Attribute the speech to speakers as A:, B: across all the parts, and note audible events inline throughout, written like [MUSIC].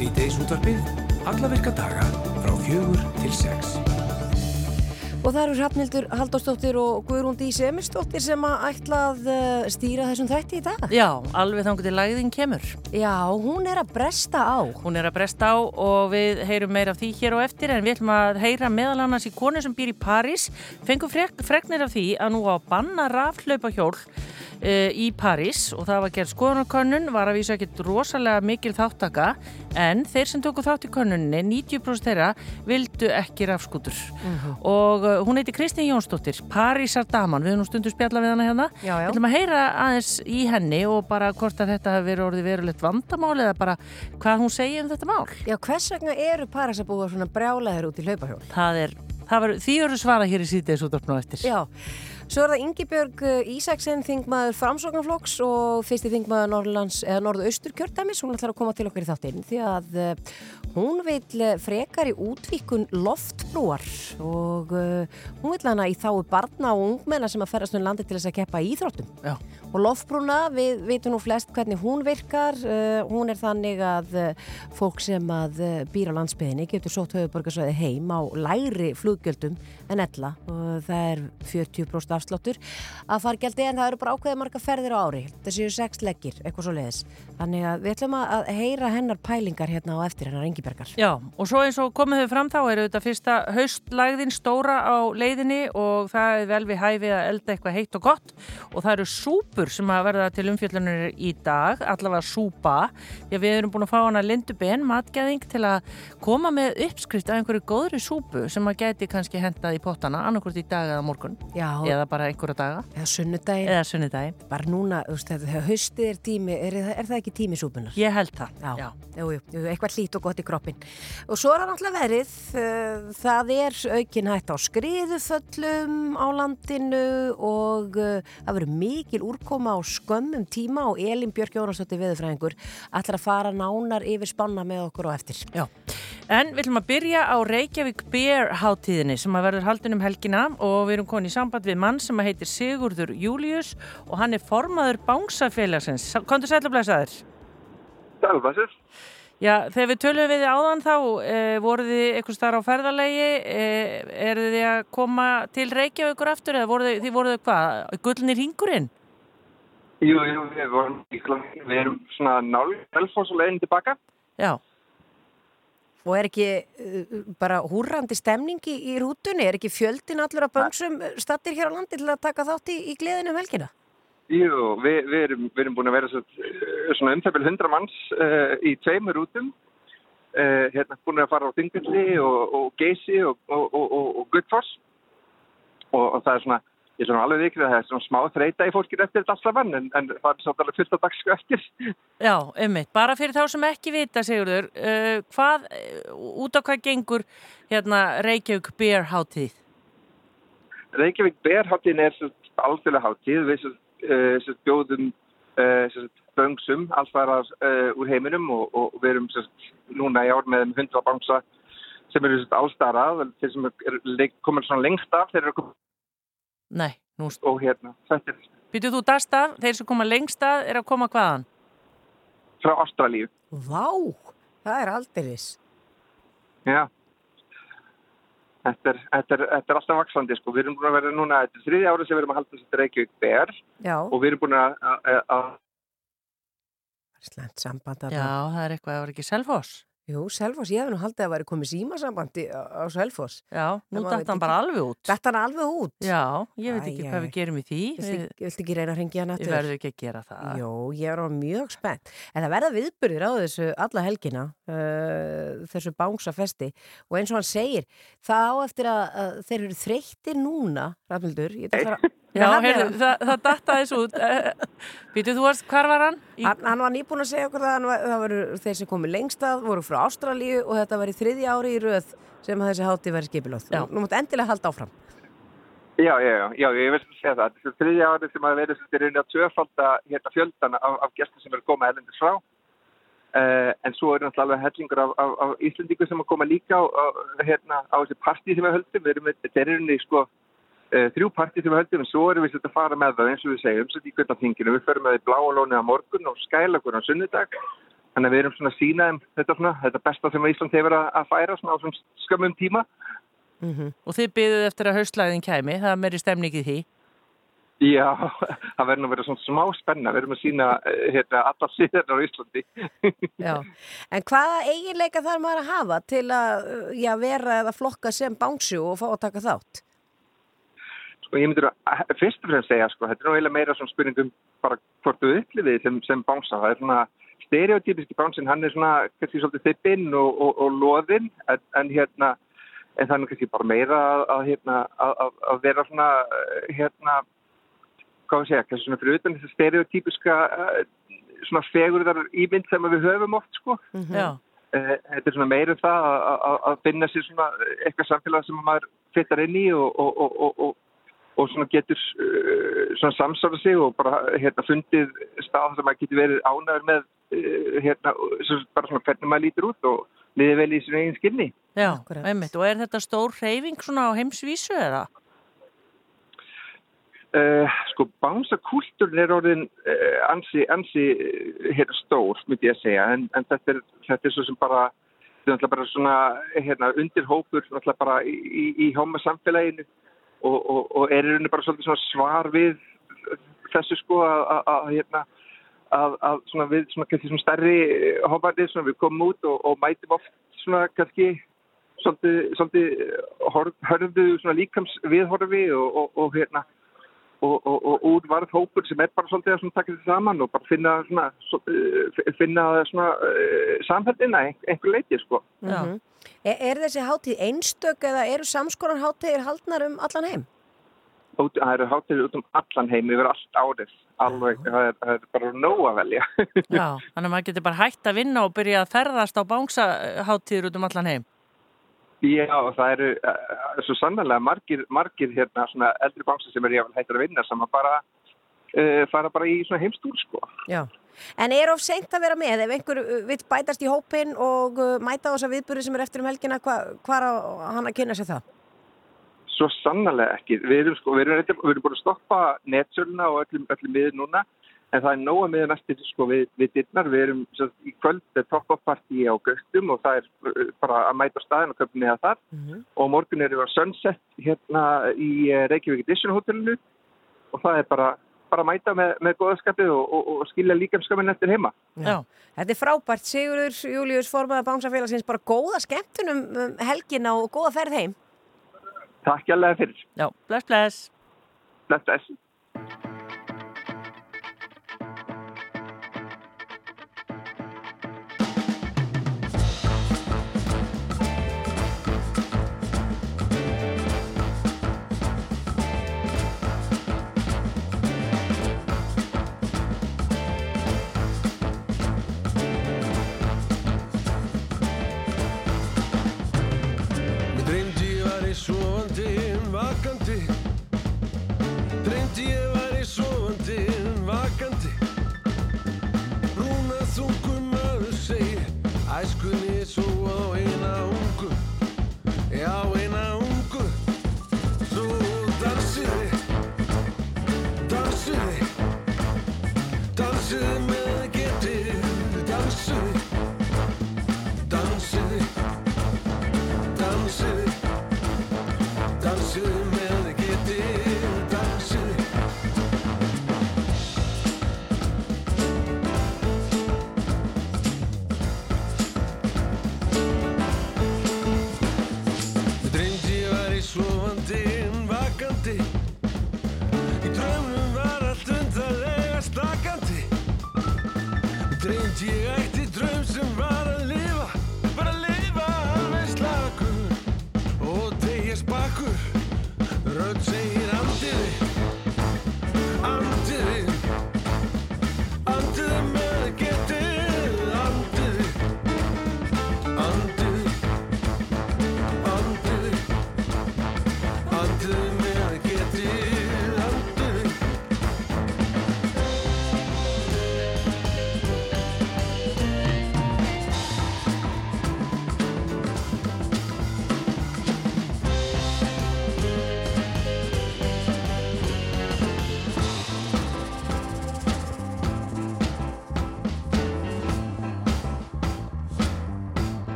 A: Sýteis útvarpið, alla virka daga frá fjögur til sex.
B: Og það eru Hrafnildur Haldóstóttir og Guðrún Dísi Emistóttir sem að ætla að eh, stýra þessum þætti í dag.
C: Já, alveg þangur til lagðin kemur.
B: Já, hún er að bresta á.
C: Hún er að bresta á og við heyrum meira af því hér og eftir en við ætlum að heyra meðal annars í konu sem býr í París. Fengum frek, freknir af því að nú á banna raflaupa hjól uh, í París og það var gerð skoðunarkönnun, var að vísa ekkert rosalega mikil þáttaka en þeir sem tóku þátt í könnunni, 90% þeirra vildu ekki rafskútur. Og uh, hún heiti Kristín Jónsdóttir Parísar daman, við höfum stundu spjalla við hana hérna. Við ætlum að heyra aðeins í henni og bara hvort að þetta hefur verið orðið verulegt vandamál eða bara hvað hún segir um þetta mál.
B: Já, hvers vegna eru Parísabúar svona brjálæðir út í hlaupahjól?
C: Það er, það var, því eru svara hér í síðdeis útvarpnum á eftir.
B: Já, svo er það Ingibjörg eh, Ísaksen, þingmaður framsóknarflokks og fyrsti þingmaður Norrlands, eða Norðaustur kjördæmis, hún ætlar að koma til okkar í þáttinn því að uh, hún vil eh, frekar í útvíkun loftbrúar og hún vil hana í þáu barna og ungmenna sem að ferðast um landi til þess að keppa í íþróttum.
C: Já.
B: Og loftbrúna, við veitum nú flest hvernig hún virkar, hún er þannig að fólk sem að býr á landsbyðinni getur sótt höfuborgarsvæði heim á lægri fluggjöldum en ella og það er 40% afsláttur að fargjaldi en það eru bara ákveðið marga ferðir á ári. Það séu sex leggir, eitthvað svo leiðis þannig að við ætlum að heyra hennar pælingar hérna á eftir hennar Ingibergar
C: Já, og svo eins og komið þau fram þá er þetta fyrsta haustlægðin stóra á leiðinni og það er vel við hæfi að elda eitthvað heitt og gott. Og það eru súpur sem að verða til umfjöllunir í dag, allavega súpa. Að við erum búin að fá hana Lindu Ben matgæðing til að koma með uppskrift af einhverju góðri súpu sem að geti kannski hendað í pottana annarkvort í dag eða morgun.
B: Já,
C: eða bara einhverja daga
B: eða sunnudaginn
C: eða sunnudagi.
B: bara núna, þú veist, þegar haustið er tími er, er það ekki tími súpunar?
C: Ég held það.
B: Já, Jú, jú, jú, eitthvað hlít og gott í kroppin og svo er það náttúrulega verið uh, það er aukin hætt á skriðuföllum á landinu og uh, það verður mikil úrkoma á skömmum tíma og Elin Björk Jónasdóttir viðurfræðingur ætlar að fara nánar yfir spanna með okkur og eftir
C: Já, en við ætlum að byrja á Reykjavík Beer hátíðinni sem að verður haldin um helgina og við erum konið í samband við mann sem að heitir Sigurður Július og hann er formaður bánsafélagsins. Kondur sætla blæsaður?
D: Sælfæsir.
C: Já, þegar við tölum við áðan þá e, voruð þið eitthvað starf á ferðalegi, e, eru þið að koma til Reykjavíkur aftur eða voruð þið, voruð þið hvað, gullnir hringurinn?
D: Jú, jú, við vorum í klokki, við erum svona nálg, velfós og leiðin tilbaka.
C: Já,
B: og er ekki uh, bara húrrandi stemningi í rútunni er ekki fjöldin allur af böngsum stattir hér á landi til að taka þátt í, í gleðinu um helgina?
D: Jú, við, við, erum, við erum búin að vera svo, svona umþefil 100 manns uh, í tveimur rútum. Uh, hérna búin að fara á Þingvilli og, og Geysi og, og, og. Og, og það er svona, ég er svona alveg vikrið að það er svona smá þreita í fólkið eftir þetta saman en, en það er svona alveg fullt af dagsku eftir.
C: já, ummitt. Bara fyrir þá sem ekki vita, Sigurður, uh, hvað, uh, út á hvað gengur hérna Reykjavík Beer hátíð?
D: Reykjavík Berháttin er svo alþjóðlega hátíð. Við uh, bjóðum uh, böngsum allfæra uh, úr heiminum og, og við erum svo, núna í ár með um 100 bangsa sem eru allstarað. Þeir sem er, er komin svona lengst af þeir eru komin
C: Nei, nú
D: og hérna, þetta er
C: Býtu þú dast af, þeir sem koma lengst að er að koma hvaðan?
D: frá Ástralíu.
B: Vá, það er aldeilis.
D: Já. Þetta er, þetta, er, þetta er alltaf vaksandi sko. Við erum búin að vera núna, þetta er þriðja ára sem við erum að halda þetta Reykjavík Ber
B: Já,
D: og við erum búin að, að, að
B: slæmt samband að
C: Já, það er eitthvað, það var ekki Selfoss.
B: Jú, Selfoss, ég hef nú haldið að væri komið símasambandi á, á Selfoss.
C: Já, nú
B: veit
C: hann bara alveg út.
B: Þetta er alveg út.
C: Já, ég veit ekki
B: æ,
C: hvað við gerum í því. Við,
B: ekki- viltu ekki reyna að ringja hann
C: við
B: eftir?
C: verðum ekki að gera það.
B: Jó, ég er á mjög spennt. En það verða viðburðir á þessu alla helgina, uh, þessu bánsafesti. Og eins og hann segir, það á eftir að, að þeir eru þreyttir núna, Rafnildur. Ég ætla að fara...
C: Já,
B: hann,
C: heyrðu, það, það datta þess út. Býtu, þú varst, hvar var hann? Í,
B: hann, hann var nýbúin að segja okkur það, hann var, það voru þeir sem komið lengst að, voru frá Ástralíu og þetta var í þriðja ári í röð sem að þessi hátti verið skipilóð.
C: Já.
B: Nú mútt endilega halda áfram.
D: Já, já, já, já, ég veist að segja það. Þetta er þriðja árið sem að er raunin að tvöfalda hérna fjöldan af, af gestur sem eru að koma erlendis frá. Uh, en svo er náttúrulega alveg hellingur af, af, af Íslandingur sem að koma líka á, á, hérna, á þessi partí sem við höldum. Við erum með, þetta er rauninni sko þrjú partí sem við höldum en svo erum við þetta að fara með það eins og við segjum, svo í kvöldatinginu. Við förum með því bláalóni á morgun og skælagur á sunnudag Þannig að við erum svona að sína þeim þetta, svona, þetta besta sem Ísland hefur að, færa svona á svona skömmum tíma.
C: Og þið byggðuð eftir að haustlæðin kæmi, það meiri stemningið því.
D: Já, [LAUGHS] það verður að vera svona smá spenna. Við erum að sína eh, hérna, allar síðan á Íslandi. [LAUGHS]
B: Já. En hvaða eiginleika þarf maður að hafa til að uh, já, vera eða flokka sem bánsu og fá að taka þátt?
D: Sko ég myndur að fyrst og fremst segja, sko, þetta er nú eiginlega meira svona spurningum bara hvort þú upplifið sem, sem bánsa. Það er svona stereotypiski bánsin, hann er svona kannski svolítið þippinn og, og, og loðinn en, en hérna en er nú kannski bara meira að, að, hérna, að, að vera svona eh, hérna hvað við segja, kannski svona fyrir utan þessi stereotypiska uh, svona fegurðar ímynd sem við höfum oft sko.
C: Já,
D: Uh, þetta er svona meira um það að- að að finna sér svona eitthvað samfélag sem maður fittar inn í og, og, og, og, svona getur uh, svona samsara sig og bara hérna fundið stað sem maður getur verið ánæður með uh, hérna, bara svona hvernig maður lítur út og liðið vel í svona eigin skilni.
C: já, einmitt. Og er þetta stór hreyfing svona á heimsvísu eða?
D: Uh, sko, bánsakúltúrin er orðin uh, ansi, ansi hérna stór, myndi ég að segja, en, en þetta, er, þetta er svo sem bara, þetta er náttúrulega bara svona hérna, undirhópur náttúrulega bara í, í, í hóma samfélaginu og, og, og er í rauninni bara svolítið svona svar við þessu sko að, hérna, að, að svona við svona kannski svona stærri hóparnir svona við komum út og, og mætum oft svona kannski svolítið, svolítið hörðu svona líkams viðhorfi og, og, og hérna og, og, og úr varð hópur sem er bara svolítið að taka þetta saman og bara finna svona, svo, uh, finna svona uh, samhættina einhver leiti sko.
C: Já.
B: Mhm. Er, er þessi hátíð einstök eða eru samskoran hátíðir haldnar um allan heim?
D: Það eru hátíðir út um allan heim yfir allt árið, alveg, það er, það er bara nóg að velja.
C: Já, þannig að maður getur bara hægt að vinna og byrja að ferðast á bánsaháttíður út um allan heim.
D: Já, það eru uh, svo sannlega margir, margir hérna svona eldri bánsir sem er jáfnvel hættir að vinna sem að bara uh, fara bara í svona heimstúr sko.
B: Já. En er of seint að vera með ef einhver vill bætast í hópin og mæta á þessa viðburði sem er eftir um helgina, hva, hvar á hann að kynna sér það?
D: Svo sannlega ekki. Við erum, sko, við erum, við erum búin að stoppa netsöluna og öllum, öllum miður núna en það er nóga miður næstir sko, við, við dittnar. Við erum svo, í kvöld top-up-partí á Göstum og það er uh, bara að mæta á staðin og köpum niða þar og morgun erum við á Sunset hérna í eh, Reykjavík Edition hotellinu og það er bara, bara að mæta með, með góðaskapið og, og, og skilja líkamskapin eftir heima.
C: Já.
B: Þetta er frábært, Sigurður Július formaða bánsafélagsins, bara góða skemmtunum um helgina og góða ferð heim.
D: Takk alveg fyrir.
C: Já, bless, bless.
D: Bless, bless.
E: Vakandi Dreymdi ég væri sofandi en vakandi. Rúna þungur maður segir Æskunni svo á eina ungu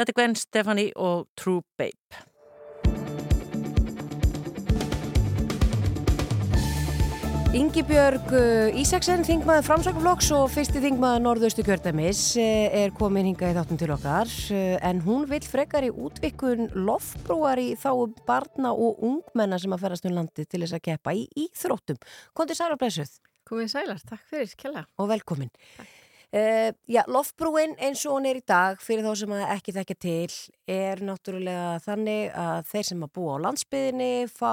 F: Þetta er
C: Gwen Stefani og True Babe.
B: Ingibjörg uh, Ísaksen, þingmaður framsakaflokks og fyrsti þingmaður norðaustu kjördamis er komin hingað í þáttum til okkar uh, en hún vill frekar í útvikkun lofbrúar í þá barna og ungmenna sem að ferast um landi til þess að keppa í íþróttum. Kondi sæl og blessuð
G: Komið sælar, takk fyrir, kella.
B: og velkomin. Uh, já, lofbrúin eins og hún er í dag fyrir þá sem ekki þekkja til er náttúrulega þannig að þeir sem að búa á landsbyðinni fá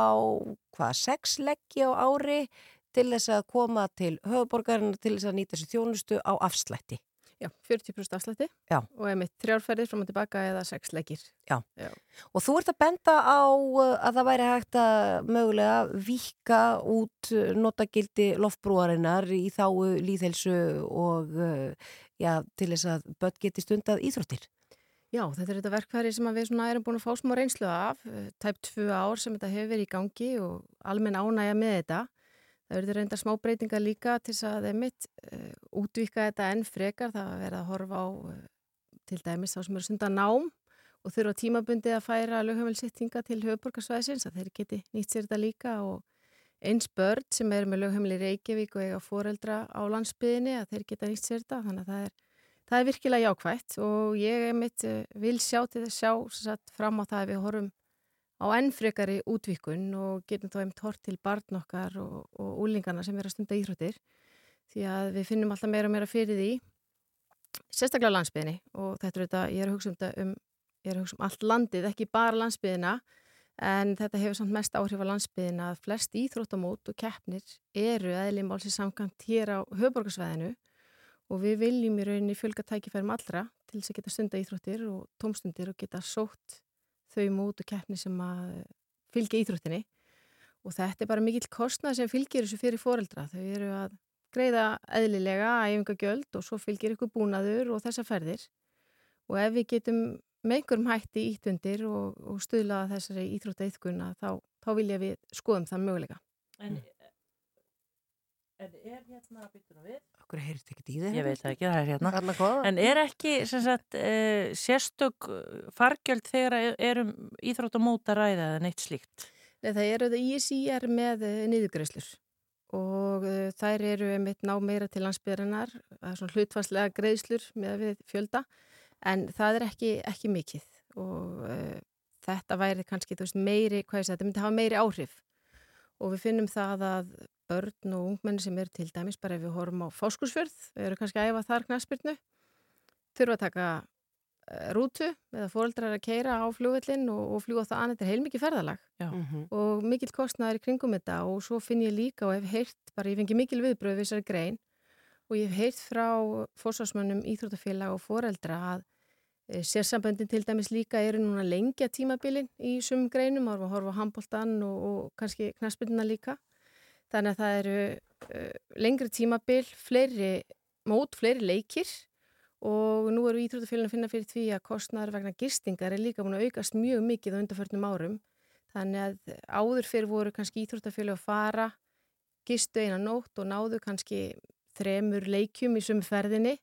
B: hvað, sex leggji á ári til þess að koma til höfuborgarinn til þess að nýta sér þjónustu á afslætti.
G: Já, 40% afslætti
B: Já.
G: og einmitt þrjárferðir frá og tilbaka eða sex leggir.
B: Og þú ert að benda á uh, að það væri hægt að mögulega vika út uh, notagildi loftbrúarinnar í þáu líðhelsu og uh, já, til þess að börn geti stundað íþróttir.
G: Já, þetta er þetta verkfæri sem við erum búin að fá smá reynslu af, eh, tæp tvö ár sem þetta hefur verið í gangi og almenn ánægja með þetta. Það verður reynda smá breytingar líka til þess að þeim mitt uh, útvíka þetta enn frekar, það að vera að horfa á uh, til dæmis þá sem eru sunda nám og þurfa tímabundið að færa lögheimilsittinga til höfuborgarsvæðisins að þeir geti nýtt sér þetta líka. Og eins börn sem eru með lögheimili Reykjavík og eiga foreldra á landsbyðinni að þeir geta nýtt sér þetta. Þannig að það er, það er virkilega jákvætt. Og ég mitt uh, vil sjá til þess sjá satt, fram á það að við horfum á ennfrekari útvíkun og getum þá einmitt hort til barn okkar og, og úlingana sem er að stunda íþróttir því að við finnum alltaf meira og meira fyrir því sérstaklega landsbyðinni og þetta er þetta, ég er að hugsa um þetta um, ég er að hugsa um allt landið, ekki bara landsbyðina en þetta hefur samt mest áhrif á landsbyðina að flest íþróttamót og keppnir eru eðli málsins samkvæmt hér á höfborgarsvæðinu og við viljum í rauninni fjölga tækifærum allra til þess að geta stunda íþróttir og tómstundir og geta sótt þau mót og keppni sem að fylgja íþróttinni og þetta er bara mikill kostnað sem fylgir þessu fyrir foreldra. Þau eru að greiða eðlilega æfingagjöld og svo fylgir ykkur búnaður og þessar ferðir og ef við getum með einhverjum hætti ítundir og, og stuðlaða þessari íþróttaiðkunna þá, þá vilja við skoðum það möguleika.
C: En, en er hérna byttunum við?
B: Okkur heyrst ekki í þeir.
C: Ég veit ekki, það er hérna. En er ekki sem sagt, uh, sérstök fargjöld þegar erum íþróttamóta ræða eða neitt slíkt?
G: Nei, það eru það ISI er með uh, niðurgreislur og uh, þær eru einmitt ná meira til landsbyrðanar, það er svona hlutfarslega greislur með við fjölda en það er ekki, ekki mikið og uh, þetta væri kannski veist, meiri, hvað ég sagði, þetta myndi hafa meiri áhrif og við finnum það að börn og ungmenni sem eru til dæmis bara ef við horfum á fóskursfjörð, við erum kannski að æfa þar knæspyrnu, þurfa að taka eh, rútu eða fóreldrar að keira á flugvellin og, og fljúa það annað, þetta er heilmikið ferðalag
C: Já.
B: Mhm.
G: og mikill kostnaður í kringum þetta og svo finn ég líka og hef heyrt, bara ég fengi mikil viðbröð við þessari grein og ég hef heyrt frá fórsvarsmönnum, íþróttafélag og foreldra að e, sérsamböndin til dæmis líka eru núna lengja tímabilin í sumum greinum, að horfa á handbóltan og, og kannski knaspinna líka þannig að það eru uh, lengri tímabil, fleiri mót, fleiri leikir og nú eru íþróttafélagin að finna fyrir því að kostnaður vegna gistingar er líka búin að aukast mjög mikið á undarförnum árum. Þannig að áður fyrir voru kannski íþróttafélag að fara gistu eina nótt og náðu kannski þremur leikjum í sumu ferðinni.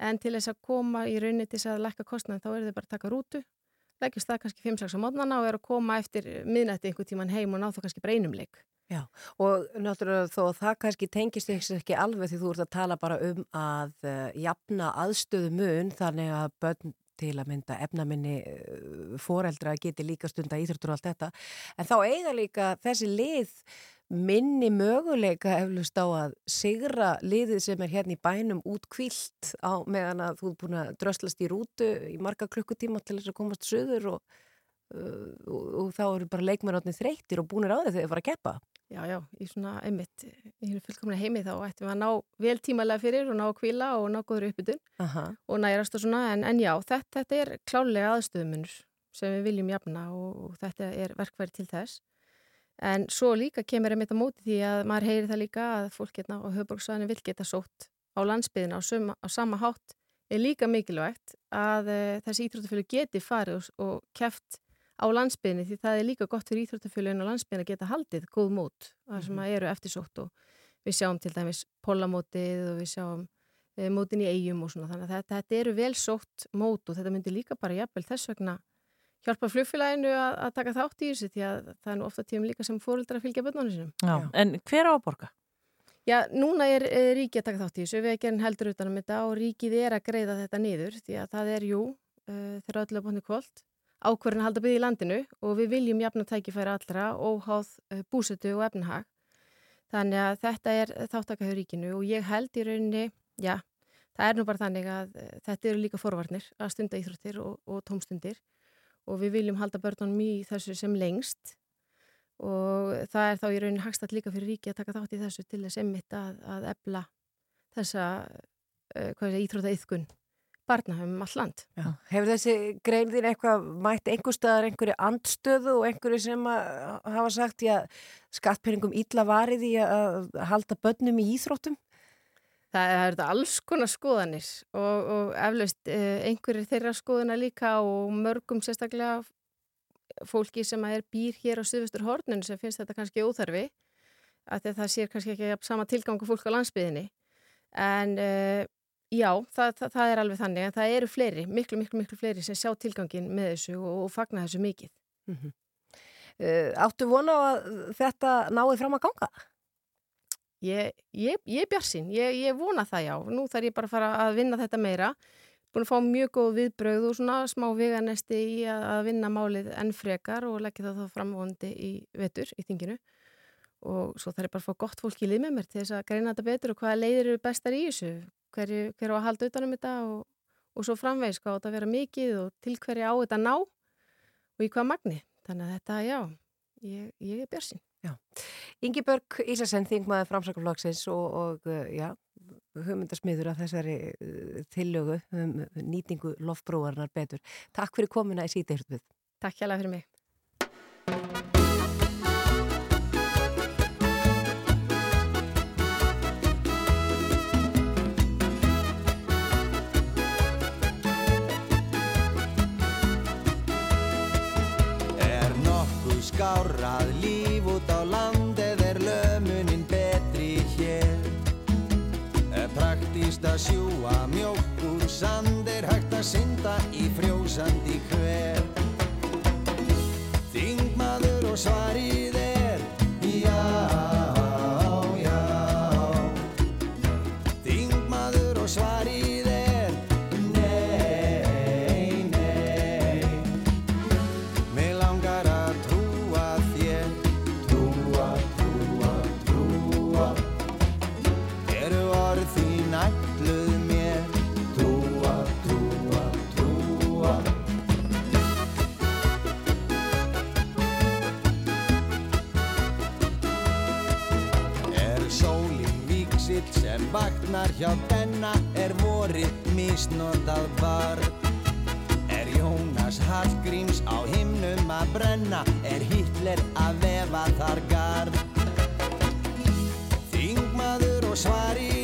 G: En til þess að koma í rauninni til þess að lækka kostnaðin þá eru þau bara að taka rútu leggjast það kannski 5-6 á mótnana og eru að koma eftir miðnætti einhver tíman heim og ná þá kannski bara einum leik
B: Já, og náttúrulega þó að það kannski tengist ekki alveg því þú ert að tala bara um að uh, jafna aðstöðu mun þannig að börn til að mynda efnaminni uh, foreldra geti líka stunda íþróttur og allt þetta. En þá eiga líka þessi lið minni möguleika eflust á að sigra liðið sem er hérna í bænum út kvilt á meðan að þú er búin að dröslast í rútu í marga klukkutíma til þess að komast söður og, uh, og, og þá eru bara leikmennarnir þreyttir og búinir á þau þegar þau fara að keppa
G: Já, já, í svona einmitt, í hennu fullkomna heimi þá ættum við að ná vel tímalega fyrir og ná að kvíla og ná góður uppbytun og nærast og svona, en, en já, þetta, þetta er klálega aðstöðumunur sem við viljum jafna og, og þetta er verkværi til þess. En svo líka kemur einmitt á móti því að maður heyri það líka að fólk hérna á höfbruksvæðinu vil geta sótt á landsbyðina á, á sama hátt er líka mikilvægt að uh, þessi íþróttafjölu geti farið og, og keft á landsbyðinni því það er líka gott fyrir íþróttafélagin á landsbyðin að geta haldið góð mót þar sem að eru eftirsótt og við sjáum til dæmis pollamótið og við sjáum e, mótin í eigum og svona þannig að þetta, þetta eru vel sótt mót og þetta myndir líka bara jafnvel þess vegna hjálpa flugfélaginu að, að taka þátt í þessu því að það er nú ofta tíum líka sem fóruldra fylgja börnunum sinum.
C: Já. En hver á að borga?
G: Já, núna er e, ríkið að taka þátt í þessu, við erum heldur utanum þetta og ríkið er að greiða þetta niður því að það er jú, e, þegar öllu að bóðni kvöld, ákverðin að halda byggði í landinu og við viljum jafna tækifæri allra óháð e, búsetu og efnahag. Þannig að þetta er þáttaka hjá ríkinu og ég held í rauninni, já, það er nú bara þannig að e, þetta eru líka forvarnir að stunda íþróttir og, og tómstundir og við viljum halda börnunum í þessu sem lengst og það er þá í rauninni hagstall líka fyrir ríki að taka þátt í þessu til þess emmitt að, að ebla þessa uh, íþróta yðkun barna um all land.
B: Já. Hefur þessi grein þín eitthvað mætt einhver staðar einhverju andstöðu og einhverju sem að hafa sagt að skattpenningum ítla varið í að halda börnum í íþróttum?
G: Það er þetta alls konar skoðanir og, og eflaust uh, einhverjir þeirra skoðana líka og mörgum sérstaklega fólki sem er býr hér á Suðvestur Hornun sem finnst þetta kannski óþarfi að það sér kannski ekki sama tilgangu fólk á landsbyðinni en uh, já, það, það, það er alveg þannig en það eru fleiri, miklu, miklu, miklu fleiri sem sjá tilgangin með þessu og, og fagna þessu mikið.
B: Mm -hmm. uh, Áttu vona á að þetta náði fram að ganga?
G: Ég, ég, ég er bjarsinn, ég, ég vona það já. Nú þarf ég bara að fara að vinna þetta meira. Búin að fá mjög góð viðbröð og svona smá veganesti í að vinna málið enn frekar og leggja það þá framvondi í vetur í þinginu. Og svo þarf ég bara að fá gott fólk í lið með mér til þess að greina þetta betur og hvaða leiðir eru bestar í þessu hverju hver á að halda utanum þetta og, og svo framvegs hvað á þetta að vera mikið og til hverju á þetta ná og í hvað magni þannig að þetta, já, ég, ég er björnsinn
B: Ingi Börg Ísasen, þingmaður framsakaflokksins og, og já, hugmyndasmiður af þessari uh, tillögu um nýtingu lofbrúarnar betur. Takk fyrir komuna í síðdeirðuð.
G: Takk hjá fyrir mig.
H: Að synda í frjósandi hver? Þingmaður og svarið víksill sem vaknar hjá denna Er vorið misnotað barn Er Jónas Hallgríms á himnum að brenna Er Hitler að vefa þar garð. Þingmaður og svarið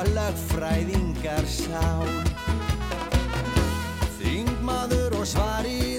H: hafa lögfræðingar sál Þingmaður og svarið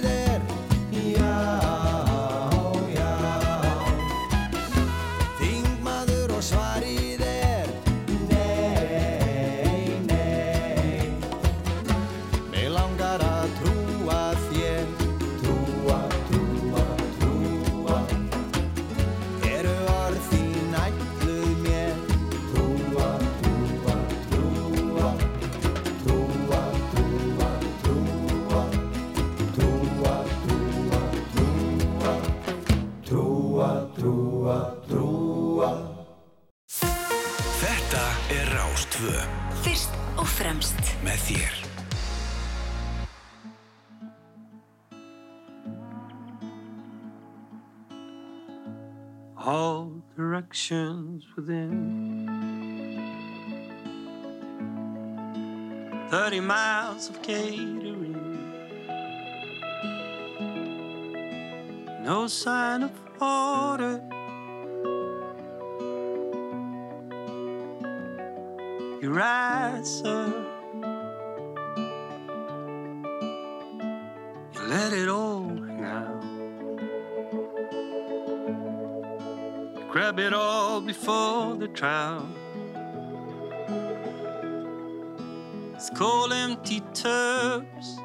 I: within. Thirty miles of catering, no sign of order. You're right, sir. you let it all. grab it all before the trial. It's cold, empty tubs.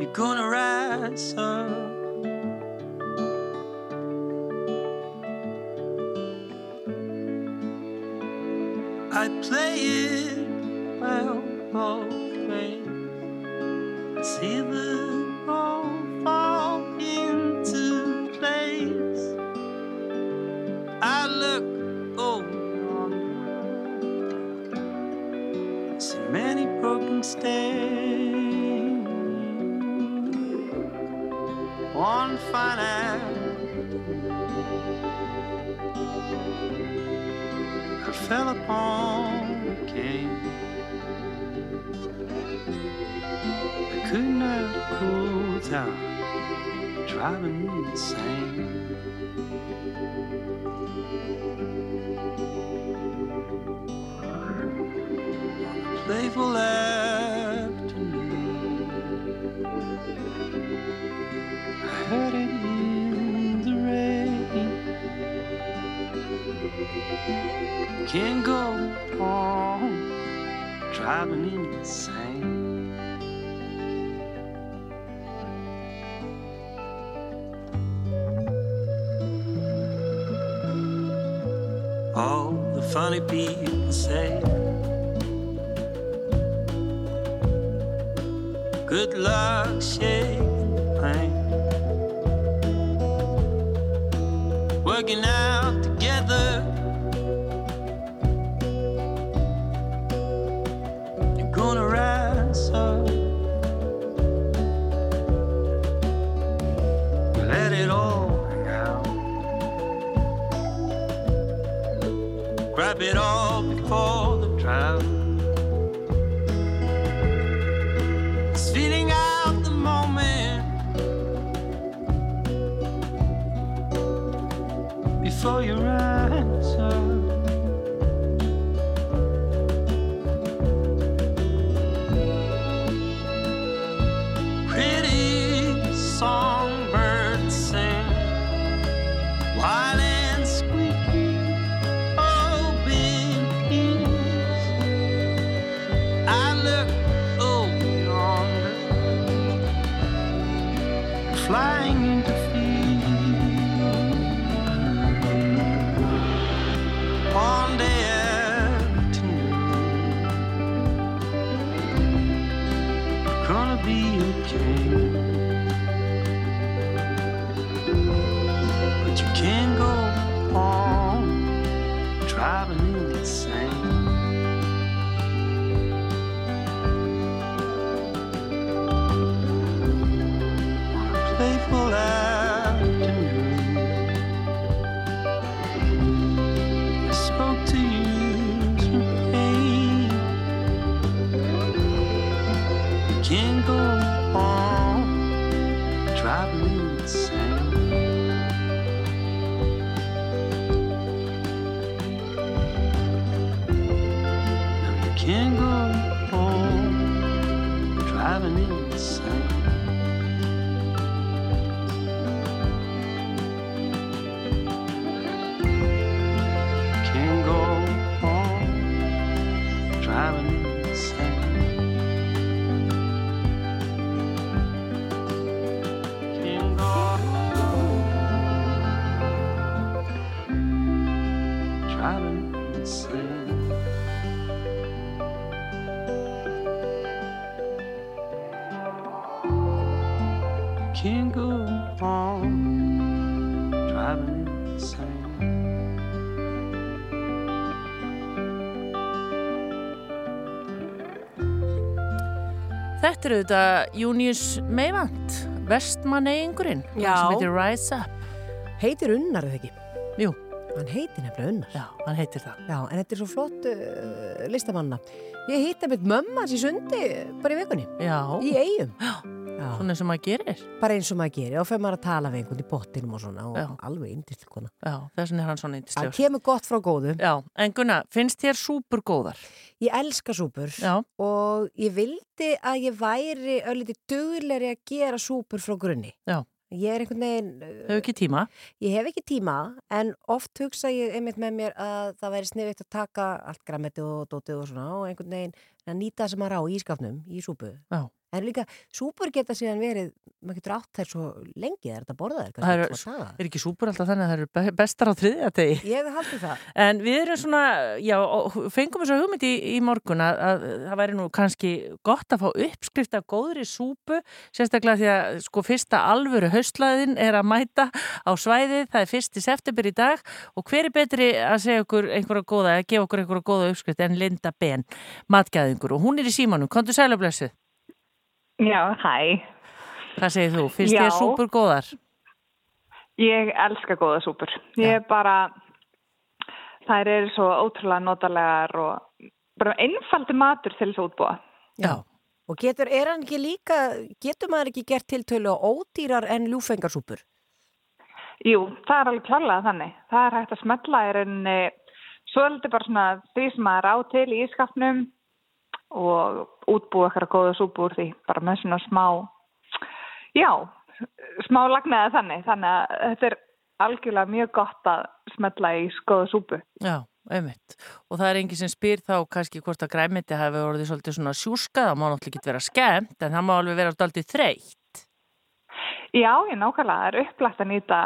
I: You're gonna rise up. I play it. driving insane. All the funny people say. Good luck shaking pain. Working out. flying
C: Þetta eru þetta Június Meivand, vestmanneyingurinn,
B: Já.
C: sem heitir Rise Up.
B: Heitir Unnar eða ekki?
C: Jú.
B: Hann heitir nefnilega Unnar.
C: Já, hann heitir það.
B: Já, en þetta er svo flott uh, listamanna. Ég hitta mitt mömma hans í sundi bara í vikunni.
C: Já.
B: Í eigum.
C: Já. Svona sem maður gerir.
B: Bara eins og maður gerir. Og fyrir maður að tala við einhvern í bottinum og svona. Og
C: Já.
B: alveg indisl kona.
C: Já, þess vegna er hann svona
B: Það
C: yndislegur.
B: kemur gott frá góðu.
C: Já, en Gunnar, finnst þér súpur góðar?
B: Ég elska súpur. Og ég vildi að ég væri ölliti dugleri að gera súpur frá grunni.
C: Já.
B: Ég er einhvern veginn...
C: Hefur ekki tíma?
B: Ég hef ekki tíma, en oft hugsa ég einmitt með mér að það væri sniðvitt að taka allt græmeti og dótið og svona og einhvern veginn að nýta það sem maður á í skapnum, í súpu.
C: Já.
B: En líka, súpur geta síðan verið, maður getur átt þær svo lengi, er þetta að borða þær?
C: Það er, er ekki súpur alltaf þannig að það eru be- bestar á þriðja tegi?
B: Ég hef haldið það. [LAUGHS]
C: En við erum svona, já, fengum þess að hugmynd í, í morgun að, að það væri nú kannski gott að fá uppskrift af góðri súpu, sérstaklega því að sko fyrsta alvöru haustlaðin er að mæta á svæðið, það er fyrsti september í dag og hver er betri að segja okkur einhverja góða, að gefa okkur einhverja góða uppskrift en Linda Ben, matgæðingur og hún er í símanum, kontu sælublessu.
J: Já, hæ.
C: Hvað segir þú? Finnst
J: Já.
C: þér súpur góðar?
J: Ég elska góða súpur. Ég er bara, þær eru svo ótrúlega notalegar og bara einfaldi matur til þess að útbúa.
B: Já. Og getur, er hann ekki líka, getur maður ekki gert tiltölu á ódýrar en ljúfengarsúpur?
J: Jú, það er alveg klarlega þannig. Það er hægt að smetla í rauninni svolítið bara svona því sem maður á til í ískapnum og útbúa eitthvað góða súpu úr því. Bara með svona smá, já, smá lagnaði þannig. Þannig að þetta er algjörlega mjög gott að smetla í góða súpu.
C: Já, einmitt. Og það er enginn sem spyr þá kannski hvort að græmiti hafi orðið svolítið svona sjúskað, það má náttúrulega ekki vera skemmt, en það má alveg vera svolítið þreytt.
J: Já, ég nákvæmlega. Það er upplægt að nýta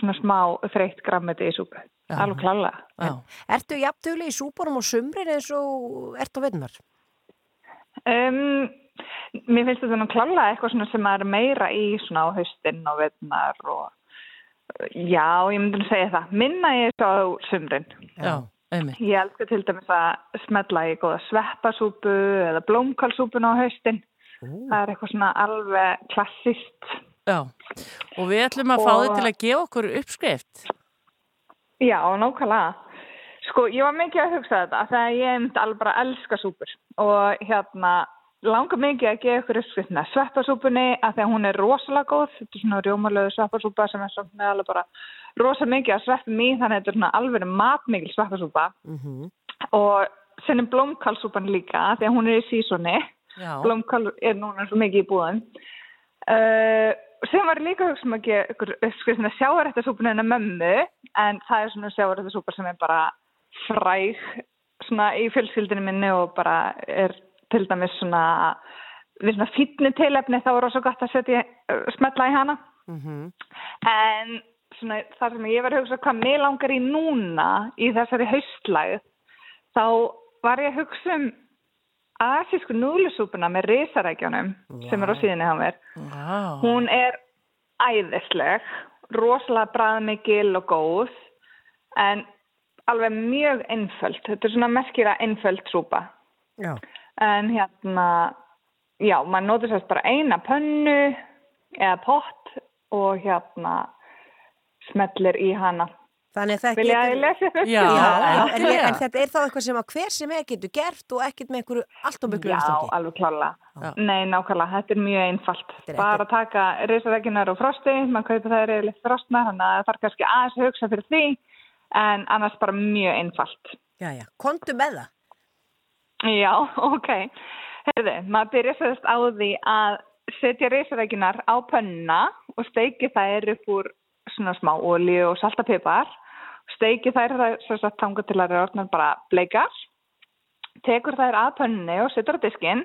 J: svona smá þreytt grammeti í súpu.
B: Já.
J: Alveg klálega.
C: Já.
B: Ertu jafntugli í súpunum og sumrin eins og ert á vinnar?
J: Um, mér finnst þetta nú klálega eitthvað svona sem er meira í svona á haustinn og veitnar og já, ég myndi nú segja það. Minna ég svo á sumrin.
C: Já, einmitt.
J: Ég elska til dæmis að smetla í góða sveppasúpu eða blómkálsúpun á haustinn. Það er eitthvað svona alveg klassist.
C: Já, og við ætlum að fá
J: Og-
C: þið til að gefa okkur uppskrift.
J: Já, nákvæmlega. Sko, ég var mikið að hugsa þetta þegar ég myndi alveg bara elska súpur. Og hérna langar mikið að gefa ykkur uppskriftina sveppasúpunni að því að hún er rosalega góð. Þetta er svona rjómalöðu sveppasúpa sem er svona alveg bara rosalega mikið að sveppum í þannig að þetta er svona alveg matmikil sveppasúpa.
B: Mm
J: og sen er blómkálsúpan líka því að hún er í sísoni. Blómkál er núna svo mikið í búðum. Uh, sem var líka hugsa um að gefa ykkur hennar mömmu en það er svona sjáarættasúpa sem er bara fræg svona í fjölskyldinu minni og bara er til dæmis svona við svona fítni tilefni þá er það svo gott að setja, uh, smetla í hana
B: Mhm.
J: En svona, þar sem ég var að hugsa hvað mér langar í núna í þessari haustlæð, þá var ég að hugsa um asísku núðlusúpuna með risarækjunum sem er á síðinni hjá mér.
C: Vá.
J: Hún er æðisleg, rosalega bræðmikil og góð, en alveg mjög einföld. Þetta er svona merkira einföld súpa.
B: Já.
J: En hérna, já, maður notur sérst bara eina pönnu eða pott og hérna smellir í hana.
B: Þannig að það
J: Vilja að ég lesi upp?
B: Já, já, en,
C: endilega.
B: en þetta er þá eitthvað sem að hver sem er getur gert og ekkert með einhverju allt og miklu
J: Já,
B: umstangi.
J: alveg klálega. Nei, nákvæmlega, þetta er mjög einfalt.
B: er
J: Bara að taka risarækjunar og frosti, maður kaupa það er litt frostna, þannig að það þarf kannski aðeins að hugsa fyrir því, en annars bara mjög einfalt.
B: Já, já, kontu með það.
J: Já, [LAUGHS] ok. Herði, maður byrja sérst á því að setja risarækjunar á pönna og steiki þær upp úr svona smá olíu og saltapipar. Steiki þær sérst að tanga til að rörna bara bleikar. Tekur þær að pönni og setur á diskinn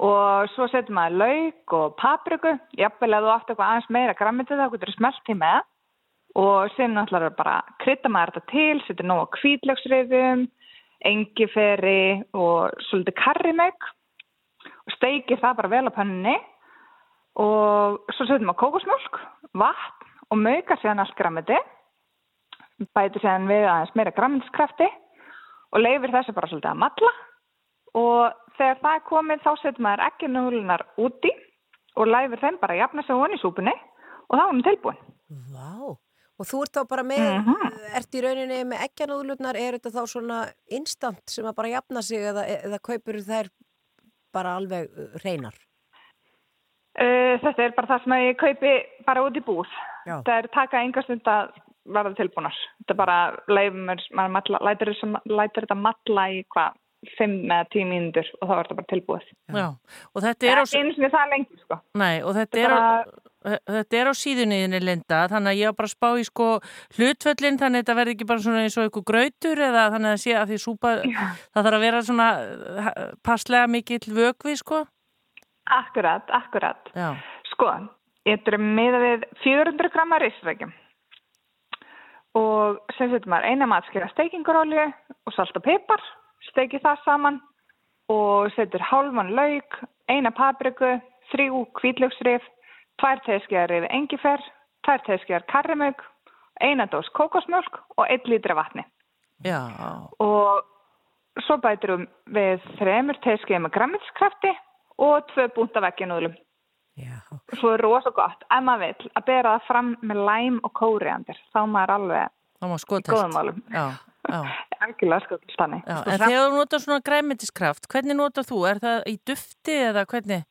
J: og svo setur maður lauk og papriku. Jafnvel að þú átt eitthvað aðeins meira grammitið þá getur þú smelt í með. Og síðan náttúrulega bara krydda maður þetta til, setur nóg á kvítlöksrifum, engiferi og svolítið karrimögg og steikir það bara vel á pönninni. Og svo setjum við kókosmjölk, vatn og möggar síðan allt grammiti bætir síðan við aðeins meira grammitiskrafti og leifir þessi bara svolítið að matla og þegar það er komið þá setur maður eggjunúlunar úti og læfur þeim bara að jafna sig honi í súpunni og þá er hún tilbúin.
B: Vá, og þú ert þá bara með, ert í rauninni með eggjanúðlutnar, er þetta þá svona instant sem að bara jafna sig eða, eða kaupur þær bara alveg uh, hreinar?
J: Uh, þetta er bara það sem ég kaupi bara út í búð.
B: Já.
J: Það er taka enga stund að verða tilbúnar. Þetta er bara leifum, maður lætur þetta matla í hvað, 5 eða 10 mínútur og þá er þetta bara tilbúið.
C: Já, og þetta er á...
J: Lengi, sko.
C: Nei, og þetta
J: Þetta
C: er, á,
J: bara-
C: þetta er á síðunniðinni Linda, þannig að ég var bara að spá í sko hlutvöllin, þannig að þetta verði ekki bara svona eins og eitthvað grautur eða þannig að sé að því súpa, það þarf að vera svona passlega mikill vökvi sko.
J: Akkurat, akkurat.
C: Já,
J: Sko, ég er með við 400 grama risrækjum og sem setur maður eina matskera steikingarolju og salt og pipar, steikir það saman og setur hálfan lauk, eina papriku, þrjú kvítlöksrif, tvær teskjar yfir engifer, tvær teskjar karrimauk, eina dós kókosmjölk og einn lítra vatni.
C: já,
J: Og svo bæturum við þremur teskjar með græmitskrafti og tvö búnta vegginúðlum. Svo er rosa gott, ef maður vill, að bera það fram með læm og kóriandir. Þá maður alveg
C: það má
J: í góðum.
C: Já, já.
J: Algjörlega skotast þannig.
C: Já, en þegar þú notar svona græmitiskraft, hvernig notar þú? Er það í dufti eða hvernig?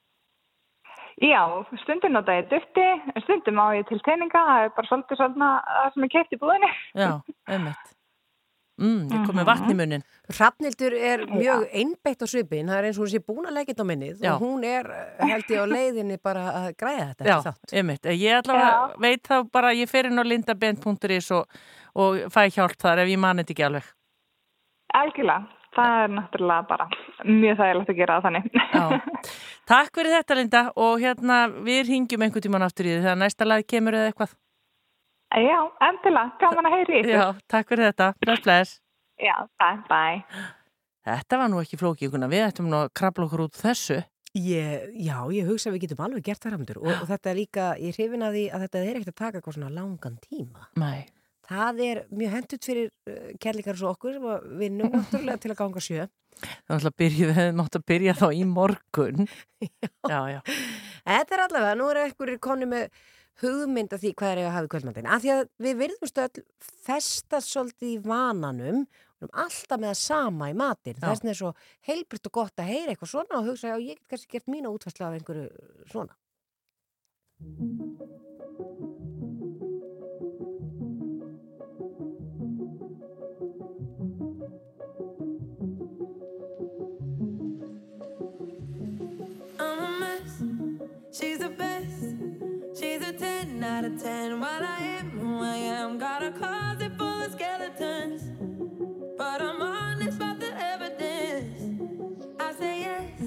J: Já, stundum nota ég dufti, en stundum á ég til teininga, það er bara svolítið svona það sem er keipt í búðinni.
C: Já, einmitt. Mm, ég kom með vatn í munnin.
B: Hrafnildur er mjög einbeitt á svipin, það er eins og hún sé búin að leggja þetta á minnið
C: Já.
B: og hún er held ég á leiðinni bara að græða þetta
C: Já, einmitt. Ég allavega veit þá bara, ég fer inn á lindabend.is og, og fæ hjálp þar ef ég mani þetta ekki alveg.
J: Algjörlega, það er náttúrulega bara mjög þægilegt að gera það þannig.
C: Já. Takk fyrir þetta Linda og hérna við ringjum einhvern tíman aftur í því þegar næsta lag kemur eða eitthvað.
J: Já, endilega, gaman að heyri.
C: Já, takk fyrir þetta. Bless, bless.
J: Já, takk, bye.
C: Þetta var nú ekki flókið, Gunnar. við ættum nú að krabla okkur út þessu.
B: Ég, já, ég hugsa að við getum alveg gert það rafndur og, og þetta er líka, ég hrifin að því að þetta er ekkert að taka eitthvað svona langan tíma.
C: Nei.
B: Það er mjög hendut fyrir uh, kærleikar svo okkur sem að vinnum [LAUGHS] náttúrulega til að ganga sjö.
C: Að við hefum mátt að byrja þá í morgun. [LAUGHS] Já, já.
B: Þetta er allavega, nú eru einhverjir konni með hugmynd af því hvað er ég að hafa í kvöldmandin. Af því að við virðumst öll festast svolítið í vananum alltaf með það sama í matin.
C: Já.
B: Þess vegna er svo heilbritt og gott að heyra eitthvað svona og hugsa að ég get kannski gert mína útfæslu af einhverju svona.
K: She's the best. She's a 10 out of 10. While I am, who I am. Got a closet full of skeletons. But I'm honest about the evidence. I say yes.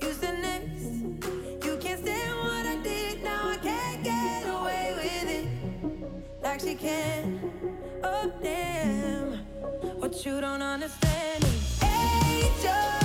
K: You said next. You can't stand what I did. Now I can't get away with it. Like she can. Oh, damn. What you don't understand is angel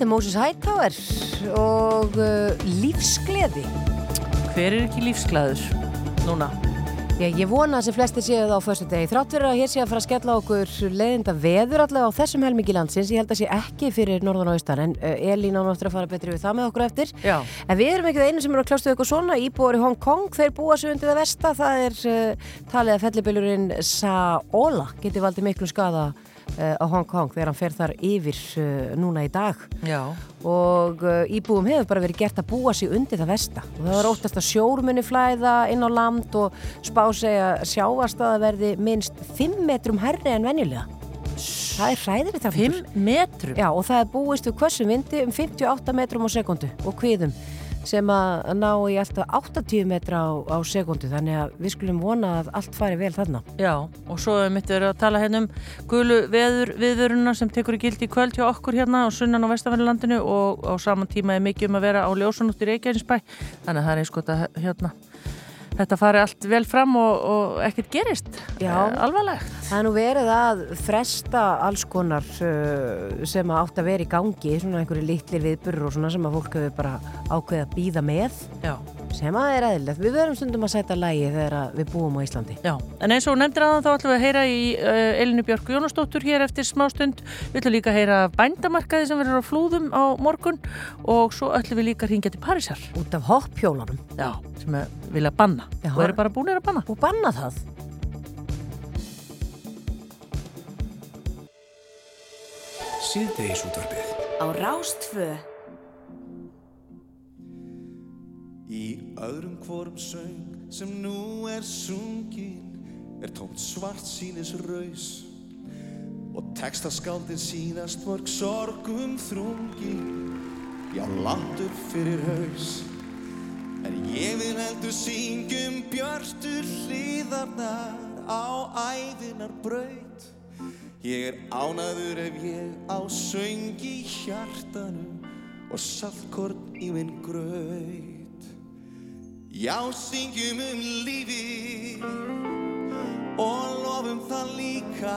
B: Þetta er Moses Hightower og uh, lífsgleði.
C: Hver er ekki lífsglæður núna?
B: Já, ég vona að sem flesti séu það á förstu degi. Þrátt fyrir að hér sé að fara að skella okkur leiðinda veður allavega á þessum helmingi landsins. Ég held að sé ekki fyrir norðan og austan en uh, Elín á náttúrulega að fara betri við það með okkur eftir.
C: Já.
B: En við erum ekki það einu sem eru að klástu eitthvað svona. Íbúar í Hong Kong, þeir búa sig undir það versta. Það er uh, talið að fellibillurinn Saola geti valdið miklu skada á Hong Kong þegar hann fer þar yfir uh, núna í dag.
C: Já.
B: og uh, íbúum hefur bara verið gert að búa sig undir það versta. Og það var óttast að sjórmunni flæða inn á land og spá segja sjávastaða verði minnst 5 metrum herri en venjulega. Það er hræðir þetta
C: 5 metrum?
B: Já og það er búist við hversum vindi um 58 metrum á sekundu og kviðum sem að ná í alltaf 80 metra á, á sekundu þannig að við skulum vona að allt fari vel þarna.
C: Já, og svo mitt verið að tala hérna um gulu veður, viðvöruna sem tekur í gildi í kvöld hjá okkur hérna á sunnan á vestanverðlandinu og á saman tíma er mikið um að vera á ljósanútt í Reykjavínsbæ þannig að það er einskot að hérna þetta fari allt vel fram og, og ekkert gerist
B: Já.
C: Eh, alvarlegt.
B: Það er nú verið að fresta alls konar uh, sem átt að vera í gangi, svona einhverju litlir viðburur og svona sem að fólk hefur bara ákveðið að býða með.
C: Já.
B: Sem að er eðlilegt. Við verum stundum að setja lægi þegar að við búum á Íslandi.
C: Já, en eins og nefndir aðan þá ætlum við að heyra í uh, Elinu Björk Jónastóttur hér eftir smástund. Við ætlum líka að heyra af bændamarkaði sem verður á flúðum á morgun og svo ætlum við líka að ringja til Parísar.
B: Út af hoppjólunum.
C: Já, sem er, vilja banna
B: Já.
C: og eru bara búinir að banna.
B: Og banna það.
A: Síðdeis útvarfið.
F: Á Rástfö
L: Í öðrum hvorum söng sem nú er sungin er tómt svart sínis raus. Og textaskáldin sínast mörg sorgum þrungin já landur fyrir haus. En ég vil heldur syngjum björtur hlýðarnar á æðinar braut ég er ánaður ef ég á söng í hjartanu og saltkorn í minn graut Já, syngjum um lífi og lofum það líka.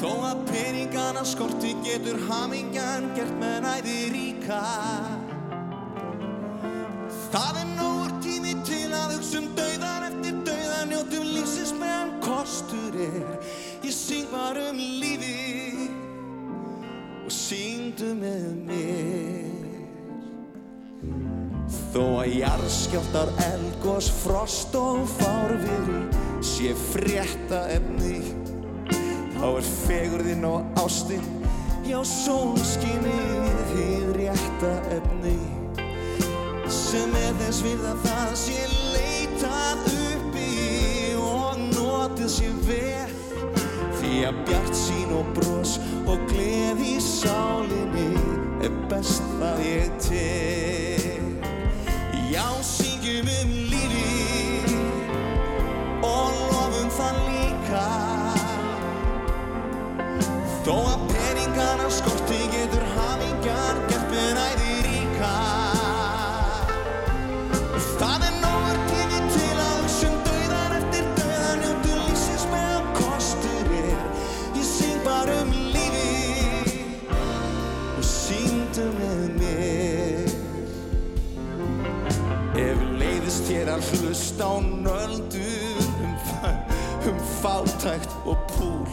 L: Þó að peningana skorti getur hamingjan gert með næði ríka Það er nógur tími til að hugsa um dauðan eftir dauðan njótum lífsins meðan kostur er. Ég syng bara um lífi og syngdu með mér Þó að jarðskjáltar elgos, frost og fárviðri sé frétta efni þá er fegurðin og ástinn já sólskinnið hið rétta efni sem er þess við að það sé leitað uppi og notið sé vel því að bjart sín og bros og gleði í sálinni er best það ég til Já, syngjum um lífi og lofum það líka. Þó að peningana skorti getur hlusta á nöldur um, um fátækt og púl.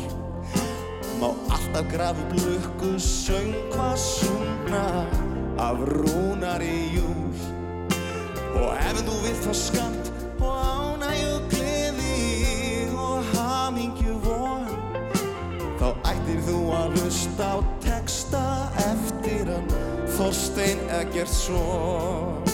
L: Má alltaf grafa upp lukku söngva sungna af rúnari júl. Og ef þú vilt fá skamt og ánægju gleði og hamingju von Þá ættir þú að hlusta á texta eftir hann Þorstein Eggertsson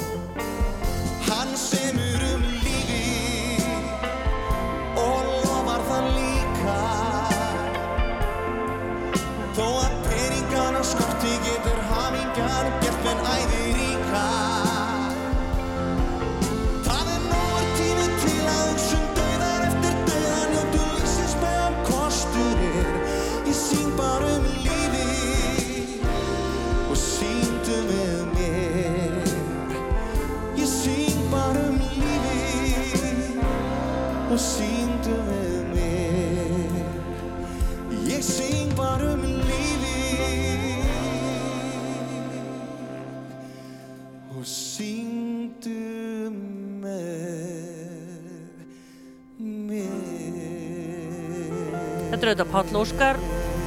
C: auðvitað Páll Óskar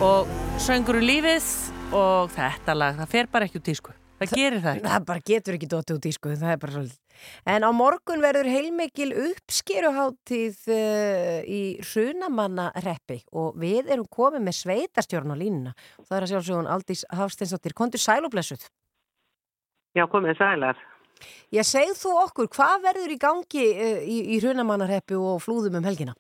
C: og söngur um lífið og þetta lag, það fer bara ekki út í sko. Það gerir það ekki.
B: Það bara getur ekki dótt út í sko, það er bara svolítið. En á morgun verður heilmikil uppskeruháttíð uh, í Hrunamannareppi og við erum komið með sveitarstjórn á línuna. Það er að sjálfsögum Aldís Hafsteinsdóttir. Kondur sælublessuð.
M: Já, komið sælar.
B: Ég segð þú okkur, hvað verður í gangi uh, í, í Hrunamannareppi og flúðum um helgina?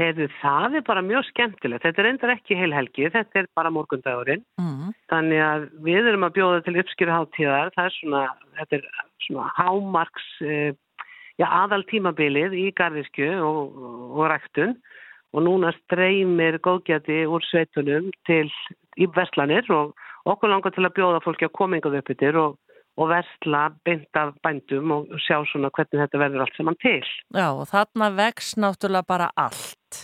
M: Heiðu, það er bara mjög skemmtilegt. Þetta er endar ekki heil helgi, þetta er bara morgundagurinn.
C: Mm.
M: Þannig að við erum að bjóða til uppskýruháttíðar. Það er svona, þetta er svona hámarks, eh, já, aðal tímabilið í garðiskju og, og ræktun. Og núna streymir góðgjati úr sveitunum til í verslanir og okkur langar til að bjóða fólki að koma yngað upp yttir og, og versla beint af bændum og sjá svona hvernig þetta verður allt saman til.
C: Já, og þarna vex náttúrulega bara allt.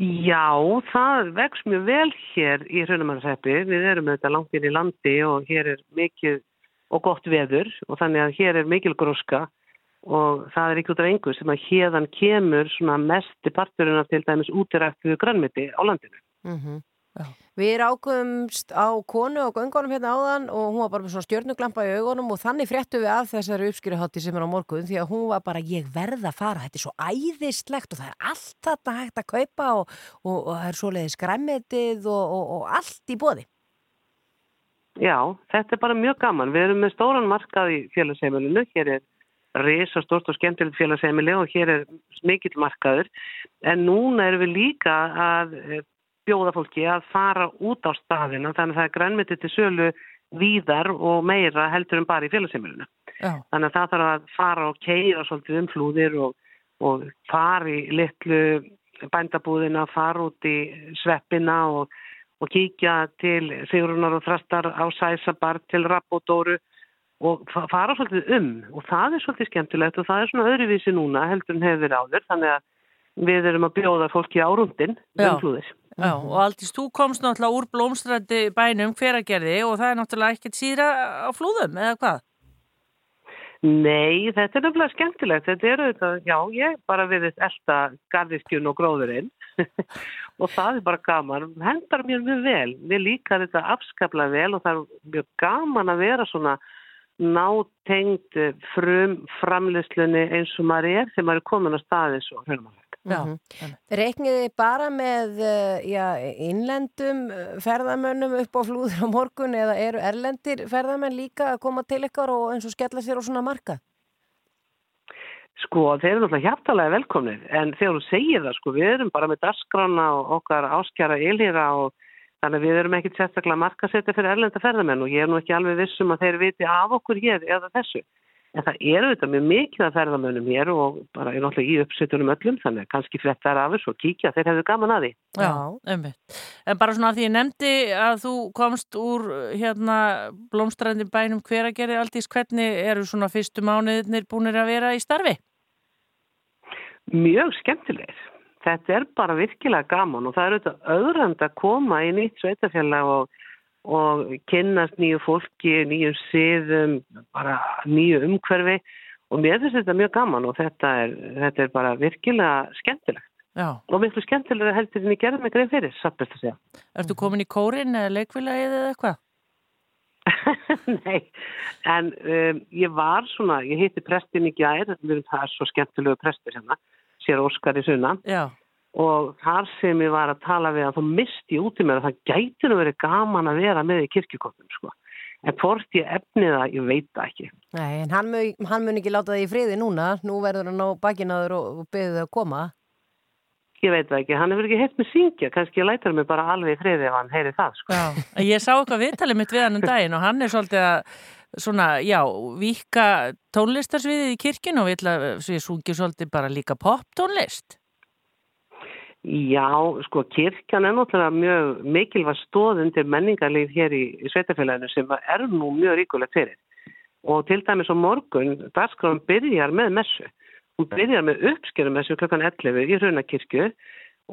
M: Já, það vex mjög vel hér í Hraunamannsreppi. Við erum auðvitað langt inn í landi og hér er mikið og gott veður og þannig að hér er mikil gróska og það er ekki út af engu sem að hérðan kemur svona mesti parturinn af til dæmis útirættu grannmiti á landinu.
B: Mm Við rákumst á konu og göngunum hérna áðan og hún var bara með svona stjörnuglampa í augunum og þannig fréttu við af þessari uppskýruhátti sem er á morgun því að hún var bara ég verð að fara, þetta er svo æðislegt og það er allt þetta hægt að kaupa og, og, og það er svoleiðis græmitið og, og allt í bóði.
M: Já, þetta er bara mjög gaman. Við erum með stóran markað í félagsheimilinu. Hér er risa stort og skemmtilegt félagsheimili og hér er mikill markaður. En núna erum við líka að bjóða fólki að fara út á staðina þannig að það er grænmyndi til sölu víðar og meira heldur en bara í félagsheimilinu.
C: Já.
M: Þannig að það þarf að fara og keira svolítið um flúðir og, og fara í litlu bændabúðina, fara út í sveppina og, og kíkja til Sigrunar og Þrastar á Sæsabar til Rappódóru og fa- fara svolítið um og það er svolítið skemmtilegt og það er svona öðruvísi núna heldur en hefur áður þannig að við erum að bjóða fólki á rúndin
C: Já. og Aldís, þú komst náttúrulega úr blómstrætti bænum hveragerði og það er náttúrulega ekkert síra á flúðum, eða hvað?
M: Nei, þetta er nefnilega skemmtilegt. Þetta er auðvitað, já, ég bara við elda garðiskjun og gróðurinn [LAUGHS] og það er bara gaman. Hendar mér mjög vel. Mér líkar þetta afskaplega vel og það er mjög gaman að vera svona nátengt frum framleyslunni eins og maður er þegar maður er komin á staði svo hljóðum
C: Já,
B: Reikniði bara með eh, já, innlendum eh, ferðamönnum upp á flúður á morgun eða eru erlendir ferðamenn líka að koma til ykkar og eins og skella sér á svona marka?
M: Sko, þeir eru náttúrulega hjartalega velkomnir en þegar þú segir það, sko, við erum bara með dasgrána og okkar áskjara ylhýra og þannig við erum ekkit sérstaklega markasetja fyrir erlenda ferðamenn og ég er nú ekki alveg vissum að þeir viti af okkur hér eða þessu. En það eru þetta mjög mikið að ferðamönnum hér og bara er náttúrulega í uppsettunum öllum þannig að kannski flettar af þessu og kíkja, þeir hefðu gaman að því.
C: Já, einmitt. En bara svona af því ég nefndi að þú komst úr hérna blómstrændi bænum hveragerði Aldís, hvernig eru svona fyrstu mánuðinir búinir að vera í starfi?
M: Mjög skemmtilegir. Þetta er bara virkilega gaman og það er auðvitað öðrand að koma í nýtt sveitafélag og, og kynnast nýju fólki, nýju siðum, bara nýju umhverfi og mér finnst þetta mjög gaman og þetta er, þetta er bara virkilega skemmtilegt.
C: Já.
M: Og miklu skemmtilega heldur en ég gerði mig greið fyrir, satt best að segja.
C: Ertu komin í kórin eða leikfélagið eða eitthvað? [LAUGHS]
M: Nei, en um, ég var svona, ég hitti prestin í erum það er svo skemmtilegu prestur hérna, sér Óskar í sunna
C: Já.
M: Og þar sem ég var að tala við að þá misti ég út í mér að það gæti nú verið gaman að vera með í kirkjukottum sko. En hvort ég efni það, ég veit það ekki.
B: Nei, en hann mun, hann mun ekki láta það í friði núna, nú verður hann á bakinaður og, og beðið þau að koma.
M: Ég veit það ekki, hann hefur ekki heilt með syngja, kannski ég lætar mig bara alveg í friði ef hann heyri það sko.
C: Já. Ég sá eitthvað viðtalið mitt við hann um daginn og hann er svolítið að svona, já, vika tónlistarsviðið í kirkjun og við ætla að við sungi svolítið bara líka poptónlist.
M: Já, sko, kirkjan er náttúrulega mjög mikilvæg stóð undir menningarlið hér í, í sveitafélaginu sem er nú mjög ríkulegt fyrir. Og til dæmis á morgun, dagskráðum byrjar með messu. Hún byrjar með uppskerumessu klokkan 11 í Hrunakirkju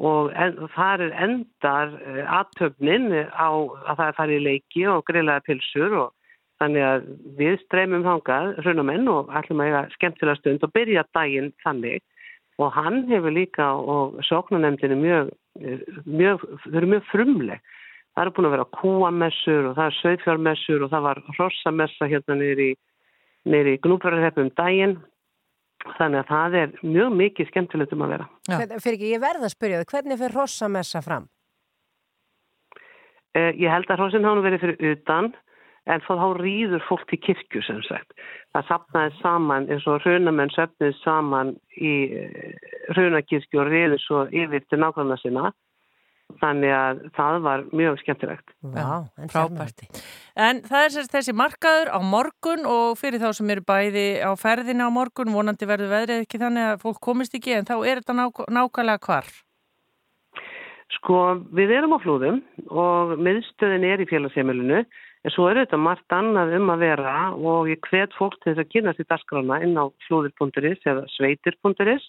M: og en, þar er endar uh, aðtöfnin á að það er farið leiki og grillaða pilsur og þannig að við streymum hangað Hrunamenn og að eiga skemmtilega stund og byrja daginn þannig og hann hefur líka og sóknunemndinu mjög, mjög, þau eru mjög frumleg. Það eru búin að vera kúamessur og það er söðfjármessur og það var hrossamessa hérna niður í, niður í gnúpararheppum daginn. Þannig að það er mjög mikið skemmtilegt um að vera.
B: Hvern, fyrir ekki, ég verð að spyrja þau, hvernig fyrir rossamessa fram?
M: Eh, ég held að hrossin nú verið fyrir utan en þá rýður fólk til kirkju sem sagt. Það sapnaði saman eins og hrunamenn söfnið saman í hrunakirkju og reyði svo yfir til nákvæmna sinna. Þannig að það var mjög skemmtilegt.
B: Já, en
C: frábært. En það er sérst þessi markaður á morgun og fyrir þá sem eru bæði á ferðina á morgun, vonandi verður veðrið ekki þannig að fólk komist ekki en þá er þetta nák nákvæmlega hvar?
M: Sko, við erum á flúðum og miðstöðin er í félagsheimilinu En svo er þetta margt annað um að vera og ég hvet fólk til þess að kynast í dasgrána inn á flúðir.is eða sveitir.is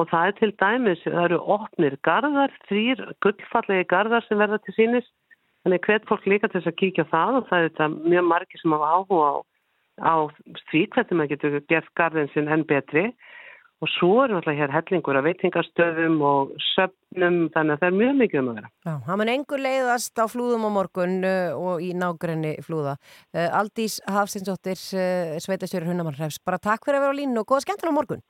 M: og það er til dæmis, það eru opnir gardar, þrýr gullfallegi gardar sem verða til sínis. Þannig hvet fólk líka til þess að kíkja það og það er þetta mjög margi sem hafa áhuga á, á því hvernig maður getur gert gardin sinn enn betri. Og svo er náttúrulega hér hellingur af veitingarstöðum og söpnum, þannig að það er mjög mikið um að vera.
B: Já, það mun engur leiðast á flúðum á morgun uh, og í nágrenni flúða. Uh, Aldís Hafsinsóttir, uh, sveitastjóri Hunnamannræfs, bara takk fyrir að vera á línu og góða skemmtana á morgun.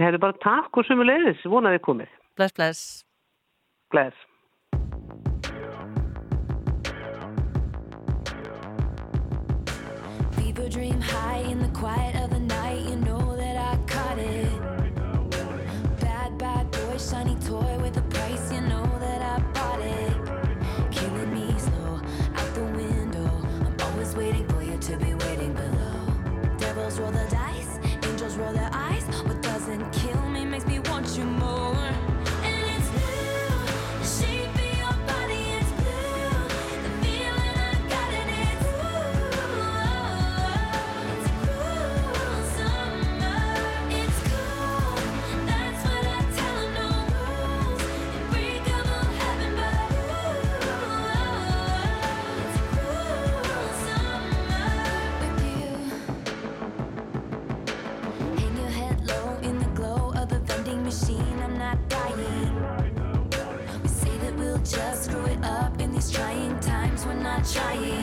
M: Við hefum bara takk og sumu leiðis, vonaði komið.
C: Bless, bless.
M: Bless.
K: trying.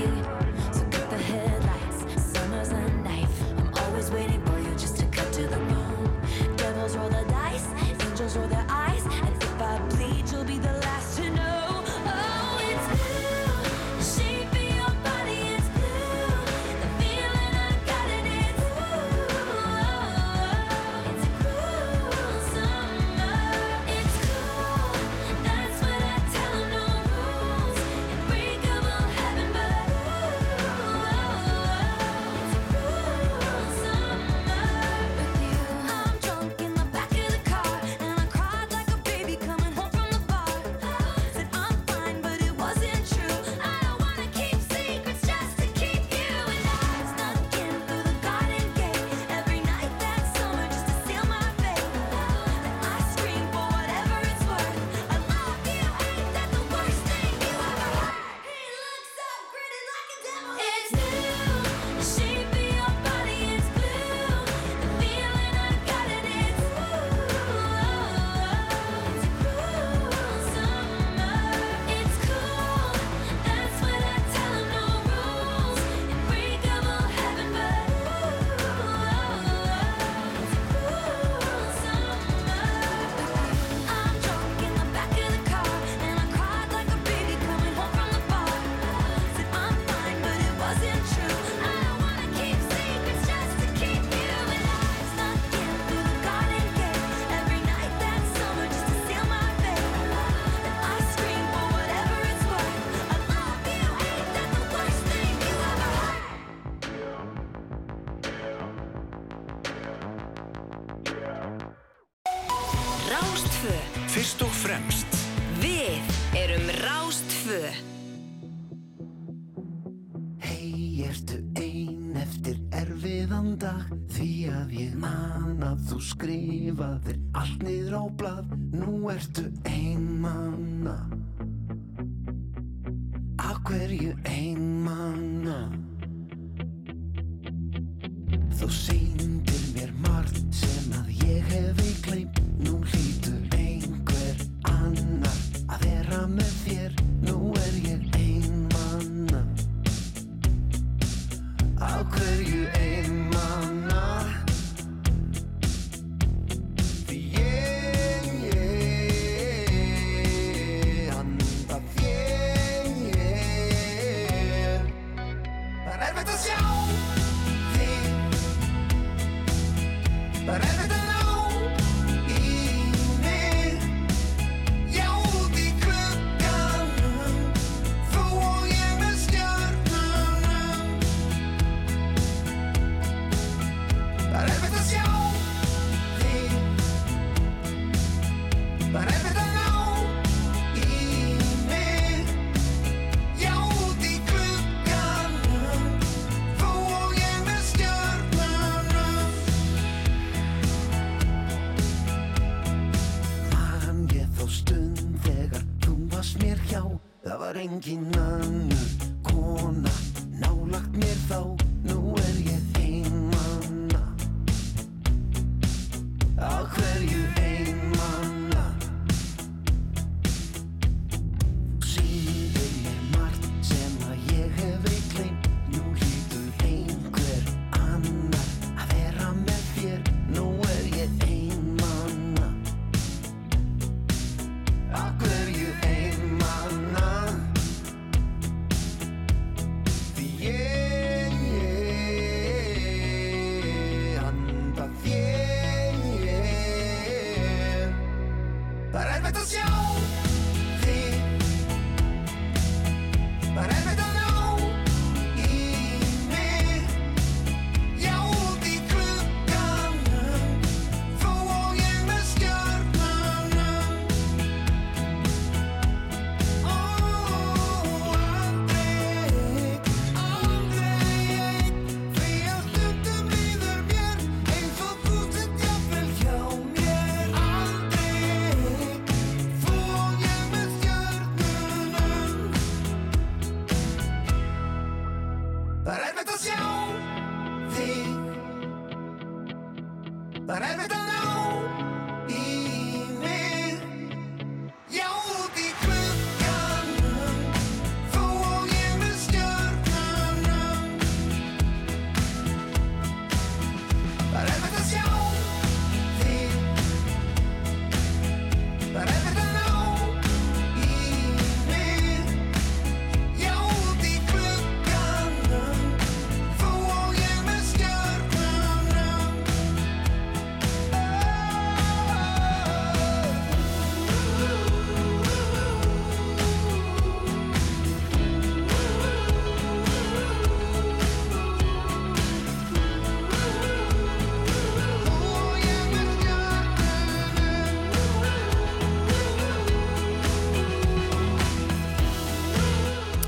N: allt niður á blad, nú ertu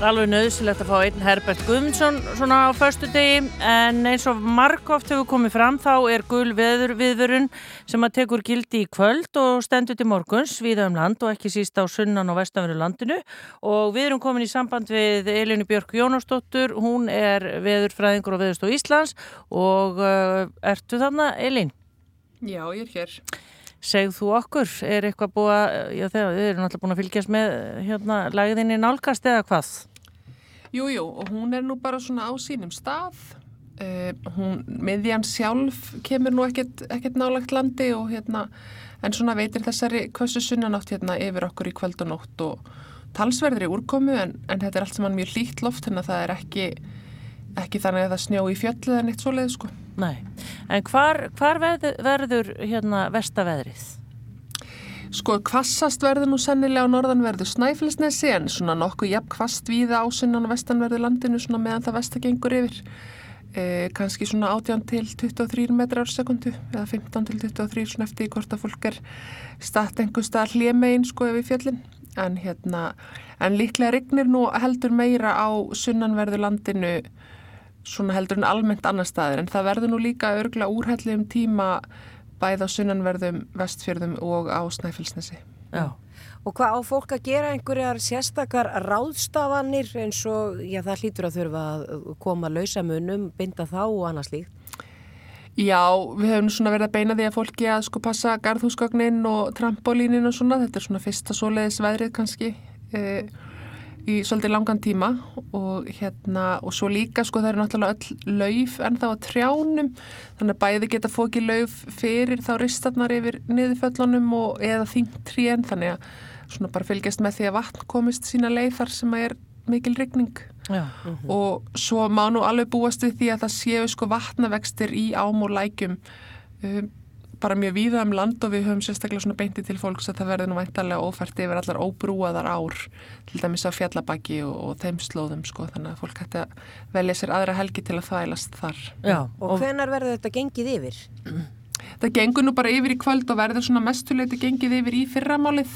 C: Alveg nöðsilegt að fá einn Herbert Guðmundsson svona á föstu degi en eins og margóft hefur komið fram þá er gul viðvörun sem að tekur gildi í kvöld og stendur til morguns viða um land og ekki síst á sunnan og vestanveru landinu og við erum komin í samband við Elinu Björk Jónasdóttur, hún er veðurfræðingur og veðurstof Íslands og uh, ertu þarna Elin?
O: Já, ég er hér.
C: Segð þú okkur, er eitthvað búið að, já þegar við erum alltaf búin að fylgjast með hérna lagðinni nálgast eða hvað?
O: Jú, jú, og hún er nú bara svona á sínum stað. Uh, hún, miðjan sjálf kemur nú ekkert, ekkert nálagt landi og hérna, en svona veitir þessari kvössu sunnanátt hérna yfir okkur í kvöld og nótt og talsverðri úrkomu en, en þetta er allt saman mjög hlýtt loft þannig að það er ekki, ekki þannig að það snjó í fjöllið en eitt svoleið sko.
C: Nei, en hvar, hvar verður, verður hérna vestaveðrið?
O: Sko, kvassast verður nú sennilega á norðanverðu Snæfellsnesi en svona nokkuð jafn kvast víða á sunnan og vestanverðu landinu svona meðan það vestagengur yfir. Eh, kannski svona 18 til 23 metrar á sekundu eða 15 til 23 svona eftir hvort að fólk er statt einhver stað hljemegin sko yfir fjöllin. En hérna, en líklega regnir nú heldur meira á sunnanverðu landinu svona heldur en almennt annar staðir en það verður nú líka örgla úrhelli um tíma bæð á sunnanverðum, vestfjörðum og á Snæfellsnesi.
C: Já.
B: Og hvað á fólk að gera einhverjar sérstakar ráðstafanir eins og, já það hlýtur að þurfa að koma lausamunum, binda þá og annars líkt?
O: Já, við höfum svona verið að beina því að fólki að sko passa garðhúsgagnin og trampolínin og svona, þetta er svona fyrsta svoleiðis veðrið kannski e, í svolítið langan tíma og hérna, og svo líka sko það eru náttúrulega öll lauf en þá að trjánum, þannig að bæði geta fókið lauf fyrir þá ristarnar yfir niðurföllunum og eða þingt trén, þannig að svona bara fylgjast með því að vatn komist sína leið þar sem að er mikil rigning
C: Já.
O: og svo má nú alveg búast við því að það séu sko vatnavextir í ám og lækjum um, bara mjög víða um land og við höfum sérstaklega svona beinti til fólks að það verður nú væntalega ófært yfir allar óbrúaðar ár til dæmis á fjallabaki og, og þeim slóðum sko þannig að fólk hætti að velja sér aðra helgi til að þvælast þar.
C: Já.
B: Og hvenar verður þetta gengið yfir?
O: Það gengur nú bara yfir í kvöld og verður svona mestuleiti gengið yfir í fyrramálið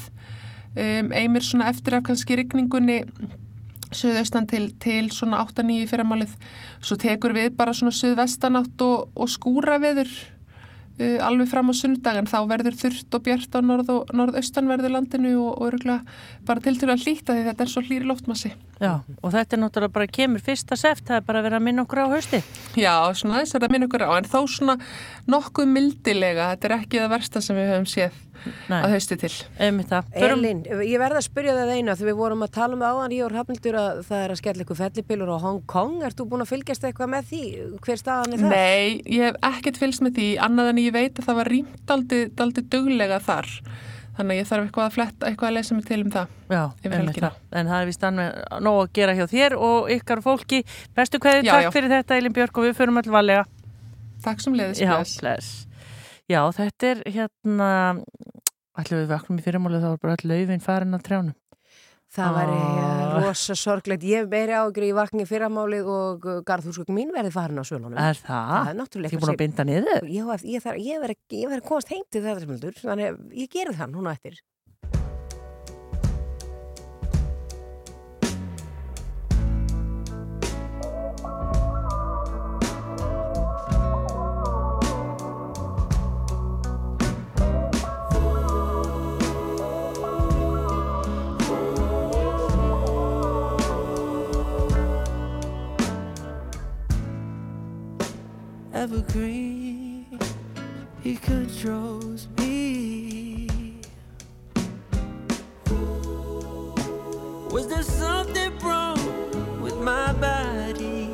O: um, einmir svona eftir af kannski rigningunni söðaustan til, til svona 8-9 fyrramálið svo tekur við bara svona söðvestanátt og, og skúra viður uh, alveg fram á sunnudag en þá verður þurft og bjart á norð og norðaustanverðu landinu og, örgulega bara til til að hlýta því þetta er svo hlýri loftmassi.
C: Já, og þetta er náttúrulega bara kemur fyrsta seft, það er bara að vera að minna okkur á hausti.
O: Já, svona þess að það minn okkur á, en þó svona nokkuð mildilega, þetta er ekki það versta sem við höfum séð
C: Nei.
O: að hausti til.
B: Elin, ég verða að spyrja það eina þegar við vorum að tala um áðan, ég og Hrafnildur að það er að skella ykkur fellipilur á Hong Kong Ert þú búin að fylgjast eitthvað með því? Hver staðan er það?
O: Nei, ég hef ekkert fylgst með því, annað en ég veit að það var rýmt aldrei, duglega þar. Þannig að ég þarf eitthvað að fletta, eitthvað að lesa mig til um það.
C: Já, það. En það er vist annað nóg að gera hjá þér og ykkar fólki. Bestu
O: Já,
C: takk
O: já.
C: fyrir þetta Elin Björk og við förum öll valega.
O: Takk sem leiðis, bless.
C: Já, þetta er hérna, ætlum við vaknum í fyrirmáli þá er bara öll laufin farin að trjánum.
B: Það væri
C: Ah.
B: rosa sorglegt. Ég meiri ágjur í vakni fyrramálið og garðhúsgögn mín verði farin á sölunum.
C: Er það?
B: Það er náttúrulega
C: Þið búin að binda niður?
B: Hef- ég, verði að komast heim til þetta smöldur, þannig að ég geri það núna eftir.
I: Evergreen. He controls me. Was there something wrong with my body?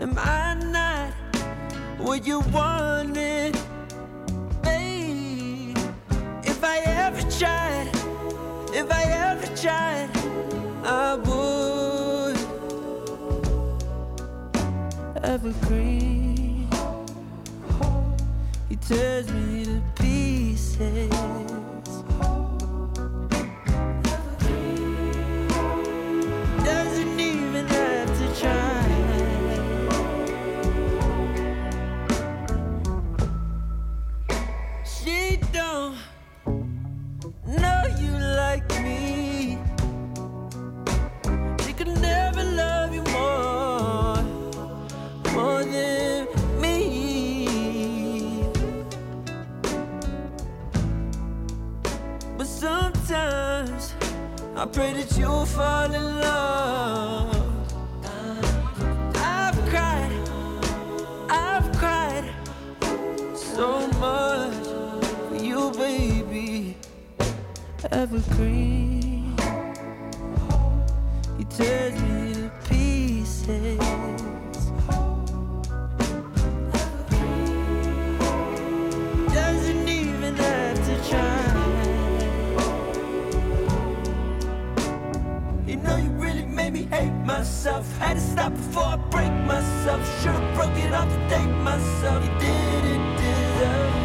I: Am I not what you wanted, babe? If I ever tried, if I ever tried, I would evergreen. He tears me to pieces. I pray that you'll fall in love. I've cried, I've cried so much for you, baby. Evergreen. He tears me to pieces. Myself. Had to stop before I break myself. Should've broke it off to date myself. You didn't deserve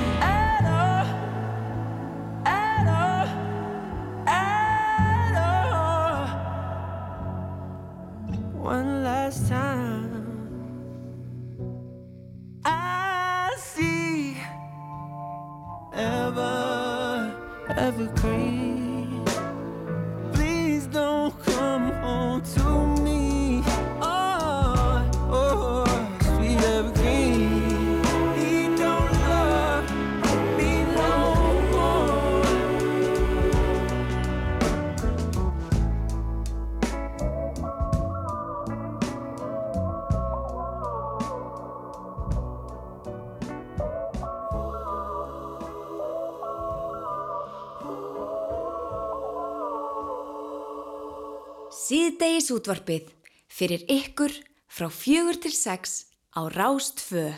F: Síðdegis útvarpið fyrir ykkur frá fjögur til sex á Rástfö.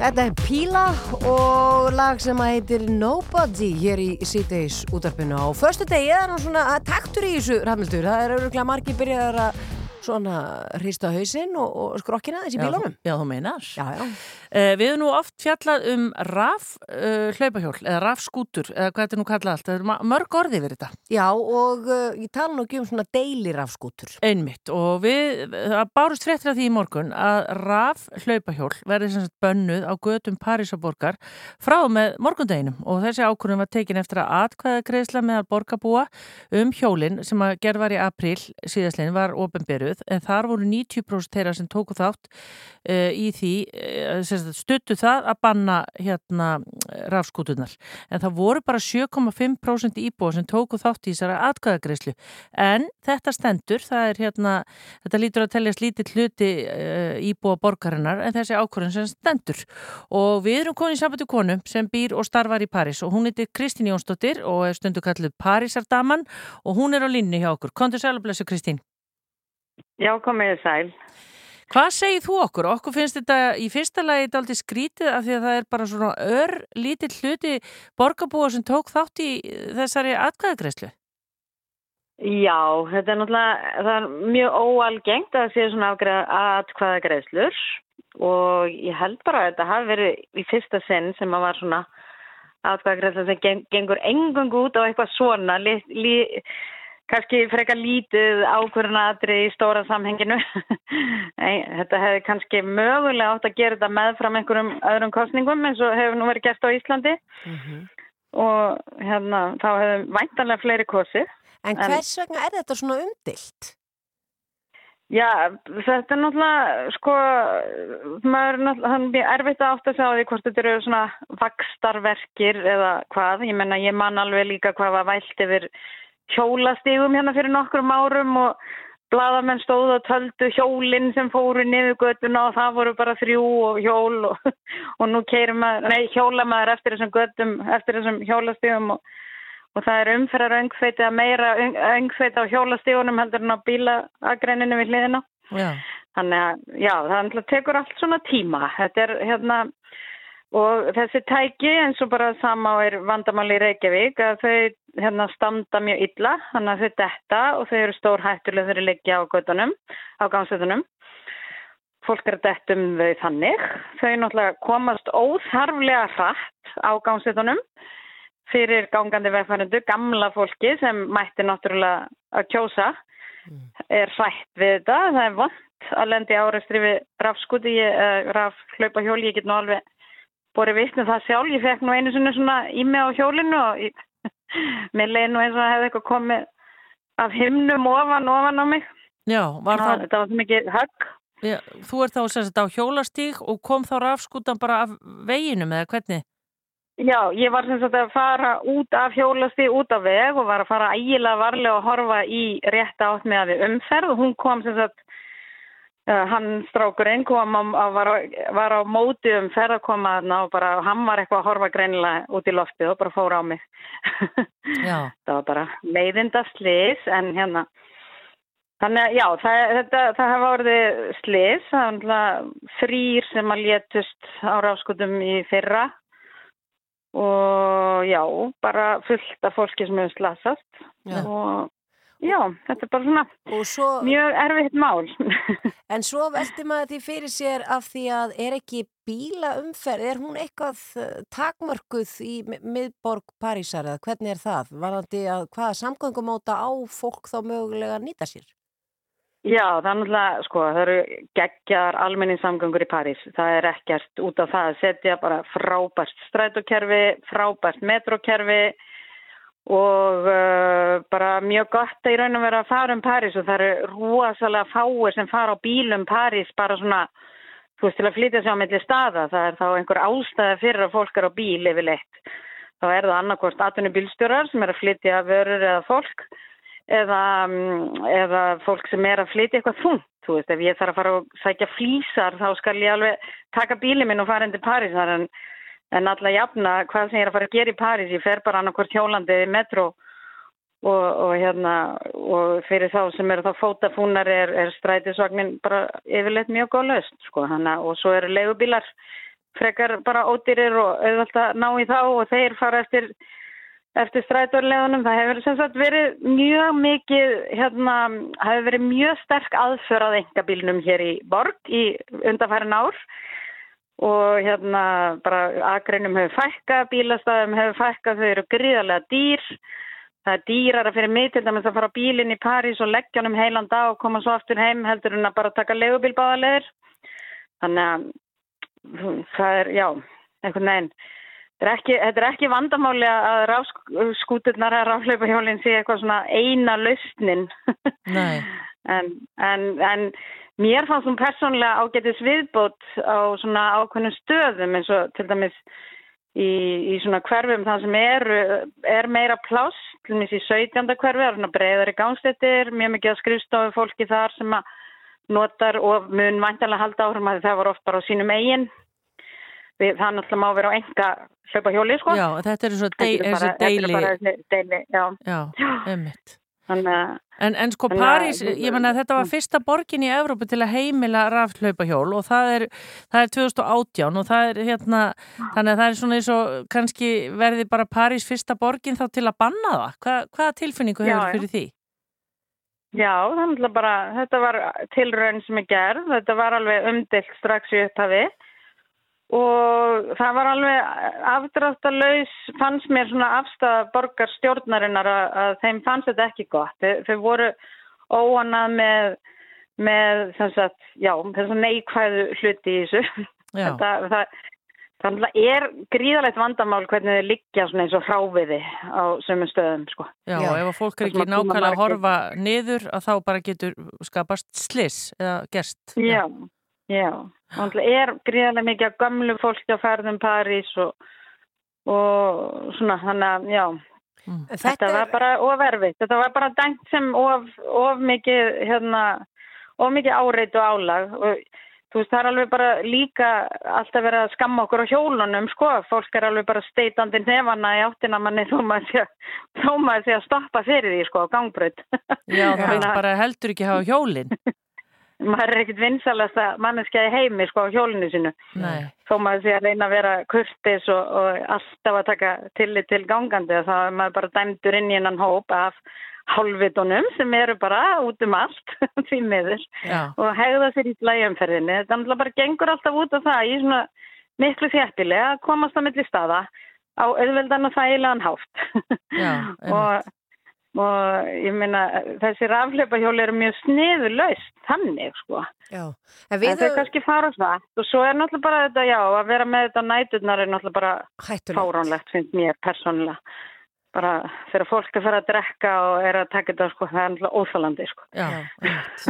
B: Þetta er Píla og lag sem að heitir Nobody hér í síðdeis útarpinu á förstu degi eða nú svona taktur í þessu rafmildur. Það er öruglega margir byrjaðar að svona hrista hausinn og, og skrokkina þessi
C: Já,
B: bílunum.
C: Já, þú meinar.
B: Já, já.
C: Uh, við hefum nú oft fjallað um raf uh, hlaupahjól eða rafskútur eða hvað þetta er nú kallað allt. Það er mörg orði við þetta.
B: Já, og uh, ég tala nú ekki um svona deilirafskútur.
C: Einmitt og við, það bárust fréttir af því í morgun að raf hlaupahjól verði sem sagt bönnuð á götum Parísaborgar frá með morgundeginum og þessi ákvörðum var tekin eftir að atkvæða greiðsla með að borgarbúa um hjólinn sem að gerð var í april síðastlegin var ofinberuð en þar voru 90% þeirra sem tóku þátt uh, í því uh, sagt, stuttu það að banna hérna rafskútunar en það voru bara 7,5% íbúa sem tóku þátt í þessara atkvæðagreislu en þetta stendur það er hérna, þetta lítur að teljast lítið hluti uh, íbúa borgarinnar en þessi ákvörðin sem stendur og við erum konið í sambandi konu sem býr og starfar í París og hún heitir Kristín Jónsdóttir og er stundu kalluð Parísardaman og hún er á línni hjá okkur. Kontur sæl og blessu Kristín.
P: Já, komið þið sæl.
C: Hvað segir þú okkur? Okkur finnst þetta í fyrsta lagi þetta aldrei skrítið af því að það er bara svona ör lítill hluti borgarbúa sem tók þátt í þessari atkvæðagreislu.
P: Já, þetta er náttúrulega, það er mjög óalgengt að það sé svona afgreða atkvæða greiðslur og ég held bara að þetta hafi verið í fyrsta sinn sem að var svona atkvæða greiðsla sem geng, gengur engung út á eitthvað svona, li, kannski frekar lítið ákvörðunatri í stóra samhenginu. [LAUGHS] Nei, þetta hefði kannski mögulega átt að gera þetta meðfram einhverjum öðrum kostningum eins og hefur nú verið gert á Íslandi og hérna, þá hefur væntanlega fleiri kosið.
B: En hvers vegna er þetta svona umdilt?
P: Já, þetta er náttúrulega, sko, maður er náttúrulega, er erfitt að átta sig á því hvort þetta eru svona vakstarverkir eða hvað. Ég menna, ég man alveg líka hvað var vælt yfir hjólastígum hérna fyrir nokkrum árum og bladamenn stóðu og töldu hjólinn sem fóru niður göttuna og það voru bara þrjú og hjól og, og nú maður, nei, hjóla maður eftir þessum göttum, eftir þessum hjólastígum og og það er umferðar öngfeiti að meira öngfeiti á hjólastígunum heldur en á bílaagreininu við hliðina.
C: Já.
P: Þannig að, já, það tekur allt svona tíma. Þetta er, hérna, og þessi tæki eins og bara sama er vandamáli í Reykjavík að þau, hérna, standa mjög illa, þannig að þau detta og þau eru stór hættulega þau liggja á göttunum, á gangsöðunum. Fólk er að detta um þau þannig. Þau náttúrulega komast óþarflega hratt á gangsöðunum fyrir gangandi vegfærandu, gamla fólki sem mætti náttúrulega að kjósa er hrætt við þetta. Það er vant að lendi árestri við rafskuti, uh, rafhlaupahjól, ég get nú alveg bori vittnum það sjálf. Ég fekk nú einu svona í mig á hjólinu og ég, [LAUGHS] mér leiði nú eins og það hefði eitthvað komið af himnum ofan, ofan á mig.
C: Já, var
P: Það,
C: þá,
P: þetta var mikið högg.
C: já, þú ert þá sem sagt á hjólastíg og kom þá rafskútan bara af veginum eða hvernig?
P: Já, ég var sem sagt að fara út af hjólasti, út af veg og var að fara ægilega varlega og horfa í rétta átt með að við umferð og hún kom sem sagt, hann strákurinn kom á, var, var á móti koma þarna og bara, hann var eitthvað að horfa greinilega út í loftið og bara fór á mig. [LAUGHS] Það var bara leiðinda slis en hérna, þannig að já, það, þetta, það hafa orðið slis, það var þrýr sem að létust á rafskutum í fyrra og já, bara fullt af fólki sem hefur slasast
B: Já.
P: og já, þetta er bara svona
B: svo,
P: mjög erfitt mál. [LAUGHS]
B: En svo velti maður því fyrir sér af því að er ekki bílaumferð, er hún eitthvað eh, takmörkuð í mi- miðborg Parísar eða hvernig er það? Varandi að hvaða samgöngumóta á fólk þá mögulega nýta sér?
P: Já, það er náttúrulega, sko, það eru geggjar almenningssamgöngur í París. Það er ekkert út af það að setja bara frábært strætókerfi, frábært metrokerfi og uh, bara mjög gott að í raun og vera að fara um París og það eru rosalega fáir sem fara á bílum París bara svona, þú veist, til að flytja sig á milli staða. Það er þá einhver ástæða fyrir að fólk er á bíl yfirleitt. Þá er það annarkvort atvinnubílstjórar sem er að flytja vörur eða fólk eða, mm, eða fólk sem er að flytja eitthvað þungt. Þú veist, ef ég þarf að fara og sækja flýsar þá skal ég alveg taka bílið minn og fara inn til París en, en alla jafna hvað sem ég er að fara að gera í París. Ég fer bara annarkvort hjólandi í metro og, og, hérna, og fyrir þá sem eru þá fótafúnar er, er strætisvagnin bara yfirleitt mjög góð löst. Sko, hana, og svo eru leigubílar frekar bara ódýrir og auðvitað að ná í þá og þeir fara eftir eftir strætórleðunum. Það hefur sem sagt verið mjög mikið, hérna, hefur verið mjög sterk aðför að engabílnum hér í borg í undanfærin ár og hérna bara agreinum hefur fækkað, bílastæðum hefur fækkað, þau eru gríðarlega dýr. Það er dýrara fyrir mig til dæmis að fara á bílinn í París og leggja hann um heilan dag og koma svo aftur heim heldur en að bara taka legubíl báðalegur. Þannig að það er, já, einhvern veginn. Þetta er ekki, þetta er ekki vandamáli að rafskúturnar að rafleipahjólinn sé eitthvað svona eina lausnin.
C: Nei. [LAUGHS]
P: en, en, en mér fannst hún persónlega ágætis viðbót á svona ákveðnum stöðum eins og til dæmis í, í svona hverfum það sem er, er meira pláss, til dæmis í 17. hverfi, það er svona breiðari gangstettir, mjög mikið að skrifstofu fólki þar sem að notar og mun vantanlega halda áhrum að það var oft bara á sínum eigin. Við, það náttúrulega má vera á enga hlaupa hjóli, sko.
C: Já, þetta er svo
P: Þetta
C: dei,
P: er bara-
C: þessi
P: þetta er
C: deili.
P: bara deili, já.
C: Já, einmitt.
P: Þannig að
C: En, en sko
P: Þannig að-
C: París, ég menna að þetta var fyrsta borgin í Evrópu til að heimila rafhlaupahjól og það er, það er 2018 og það er hérna, þannig að það er svona eins og kannski verði bara París fyrsta borgin þá til að banna það. Hva, hvaða tilfinningu hefur
P: já.
C: fyrir því?
P: Já, er náttúrulega bara, þetta var tilraun sem er gerð, þetta var alveg umdilt strax í upphafi og það var alveg afdráttalauðs, fannst mér svona afstæða borgarstjórnarinnar að, að þeim fannst þetta ekki gott. Þau, þau voru óanað með, með sem sagt, já, þess að neikvæðu hluti í þessu.
C: Já. [LAUGHS]
P: Þetta, það, Þannig að er gríðalegt vandamál hvernig þau liggja svona eins og fráviði á sömum stöðum, sko.
C: Já, og ef að fólk er
P: Það
C: ekki nákvæmlega að horfa niður að þá bara getur skapast slis eða gerst.
P: Já, já. Þannig að er gríðarlega mikið af gömlu fólki á ferðum París og, og svona, þannig að, já. Þetta var bara ofverfið. Þetta var bara dæmt sem of, of mikið, hérna, of mikið áreitt og álag og þú veist, það er alveg bara líka alltaf verið að skamma okkur á hjólunum, sko. Fólk er alveg bara steitandi nefana í áttina manni [LAUGHS] þó maður sé, að- þó maður sé að stoppa fyrir því, sko, á gangbraut.
C: Já, [LAUGHS] það vil bara heldur ekki hafa hjólinn. [LAUGHS]
P: maður er ekkit vinsalasta manneskja í heimi sko á hjólinu sinu þó maður sé að reyna að vera kurtis og, og alltaf að taka tillit til gangandi þá er maður bara dæmdur inn í hennan hóp af hálfvitunum sem eru bara út um allt [LAUGHS] því miður.
C: Já.
P: og hegða sér í slægjumferðinni. Þetta náttúrulega bara gengur alltaf út af það í svona miklu þjættili að komast á milli staða á auðveldan og þægilegan hátt. [LAUGHS] Og og ég meina þessi rafleipahjóli eru mjög sniðulaust þannig sko.
B: Já, en
P: en þau kannski fara svart og svo er náttúrulega bara þetta já að vera með þetta næturnar er náttúrulega bara fáránlegt finnst mér persónulega bara þegar fólk er að fara að drekka og er að taka þetta sko það er náttúrulega óþálandi sko.
C: Já,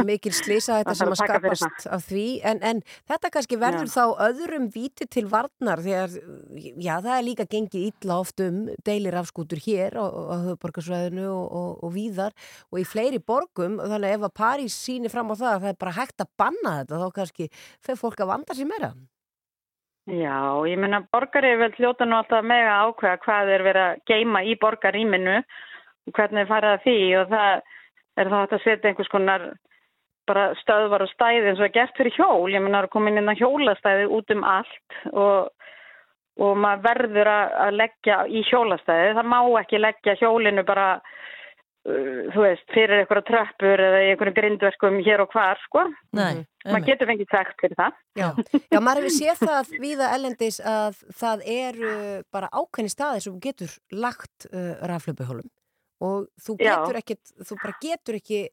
B: mikil slisa þetta sem að skapast af því. En, en þetta kannski verður
P: Já.
B: þá öðrum víti til varnar þegar, já það er líka gengið illa oft um deilir afskútur hér á, á höfuborgarsvæðinu og, og, og víðar og í fleiri borgum. Þannig að ef að París sýnir fram á það að það er bara hægt að banna þetta þá kannski fer fólk að vanda sér meira
P: Já, ég meina borgari vil hljóta nú alltaf mega ákveða hvað er verið að geima í borgarýminu og hvernig farið að því og það er þá hægt að setja einhvers konar bara stöðvar og stæði eins og er gert fyrir hjól. Ég meina að koma inn inn á hjólastæði út um allt og, og maður verður að, leggja í hjólastæði. Það má ekki leggja hjólinu bara, þú veist, fyrir einhverja tröppur eða í einhverju grindverkum hér og hvar, sko.
C: Nei,
P: Maður getur fengið sagt fyrir það.
B: Já, já maður hefur séð það viða ellendis að það eru bara ákveðni staði sem getur lagt uh, raflöpuhólum og þú
P: Já.
B: getur ekkit, þú bara getur ekki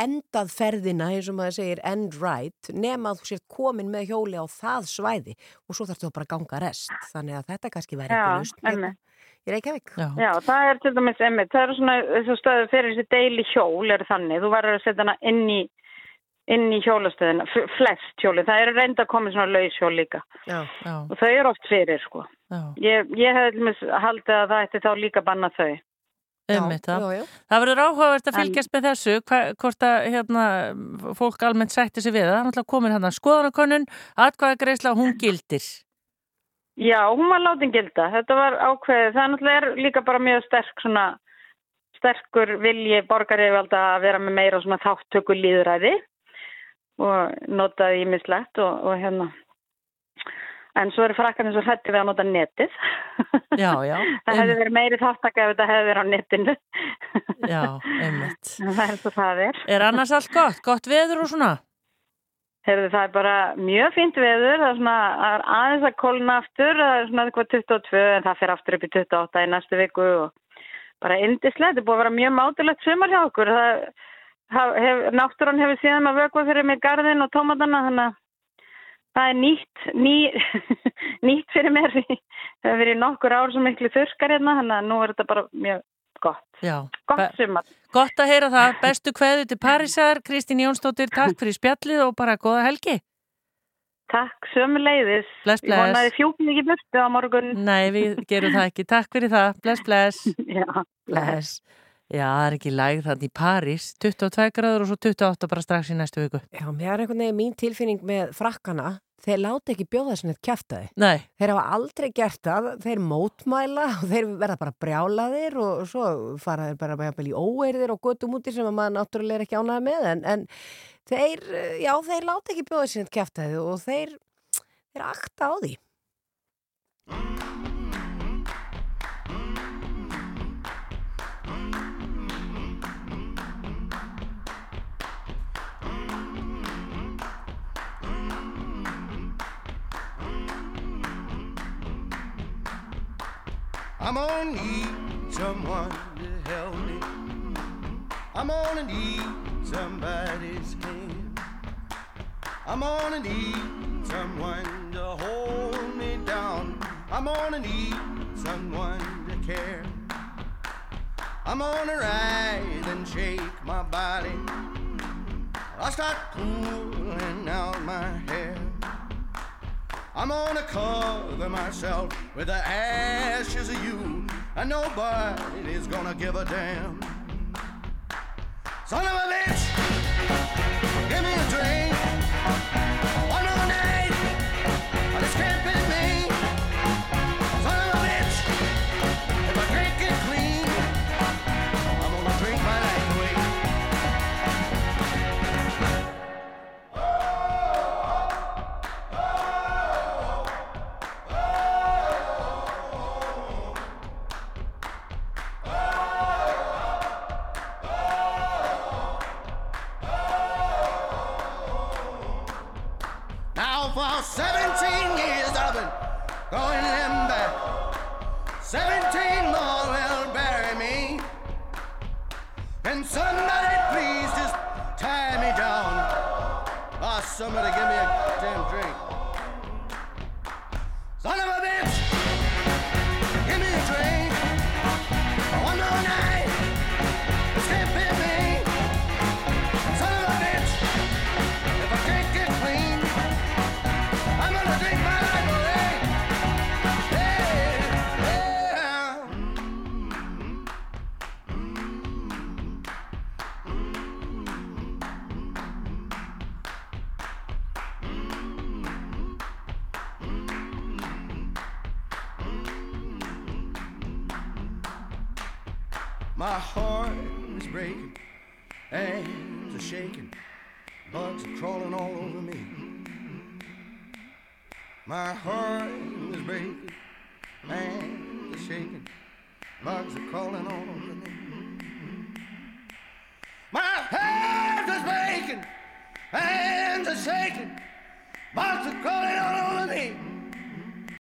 B: endað ferðina eins og maður segir end right nema að þú sért komin með hjóli á það svæði og svo þarfst þú bara að ganga rest þannig að þetta kannski væri
P: Já, einmitt.
B: Í Reykjavík
C: Já.
P: Já, það er til dæmis einmitt, það eru svona þessu stöðu fyrir þessi deili hjól er þannig, þú verður að setja hana inn í inn í hjólastöðina, flest hjóli, það eru reynda að koma svona laus hjól líka
B: Já,
C: já,
P: og þau eru oft fyrir sko.
C: já.
P: Ég, ég hef til dæmis haldið að það ætti þá líka banna þau.
C: Einmitt, það.
B: já, já.
C: það verður áhugavert að
P: En-
C: fylgjast með þessu hva, hvort að hérna, fólk almennt sætti sig við það, það er náttúrulega komin hérna skoðanakönnun, atkvæðagreisla hún gildir
P: Já, hún var látin gilda, þetta var ákveðið, það náttúrulega er líka bara mjög sterk svona, sterkur vilji borgaríðvalda að vera með meira svona þáttöku líðræði og notaði ímislegt og, og hérna, en svo eru frakkarnir svo hrætti við að nota netið.
C: Já, [LAUGHS] já,
P: Það hefði verið meiri þáttaka ef þetta hefði verið á netinu.
C: já, einmitt [LAUGHS]
P: það er svo það er.
C: Er annars allt gott, gott veður og svona?
P: Heyrðu, það er bara mjög fínt veður, það er, svona, aðeins að kólna aftur, það er svona eitthvað 22 en það fer aftur upp í 28 í næstu viku og bara indislegt, þetta er búið að vera mjög mátilegt sumar hjá okkur. Það, það hef, náttúran hefur síðan að vökva fyrir mig garðin og tómatana, þannig að það er nýtt, ný, [LAUGHS] nýtt fyrir mér. [LAUGHS] Það hefur verið nokkur ár sem miklu þurrkar hérna, þannig að nú er þetta bara mjög gott.
C: Já.
P: Gott sumar.
C: Gott að heyra það, bestu kveðu til Parísar, Kristín Jónsdóttir, takk fyrir spjallið og bara góða helgi.
P: Takk, sömu leiðis.
C: Bless,
P: Ég vonaði
C: bless.
P: fjúkn ekki burtu á morgun.
C: Nei, við gerum það ekki. Takk fyrir það. Bless, bless. [LAUGHS]
P: Já,
C: bless. Já, það er ekki læg þannig í París, 22 gráður og svo 28 bara strax í næstu viku.
B: Já, mér er einhvern veginn mín tilfinning með frakkana þeir láta ekki bjóða sinni eitt kæftæði
C: Nei.
B: þeir hafa aldrei gert það þeir mótmæla og þeir verða bara brjálaðir og svo fara þeir bara jafnvel í óeirðir og göttum úti sem að maður náttúrulega er ekki ánægð með. En, en þeir, já, þeir láta ekki bjóða sinni eitt kæftæði og þeir þeir akta á því
Q: I'm gonna need someone to help me. I'm gonna need somebody's hand. I'm gonna need someone to hold me down. I'm gonna need someone to care. I'm gonna rise and shake my body. I'll start pulling out my hair. I'm gonna cover myself with the ashes of you, and nobody's gonna give a damn. Son of a bitch, give me a drink.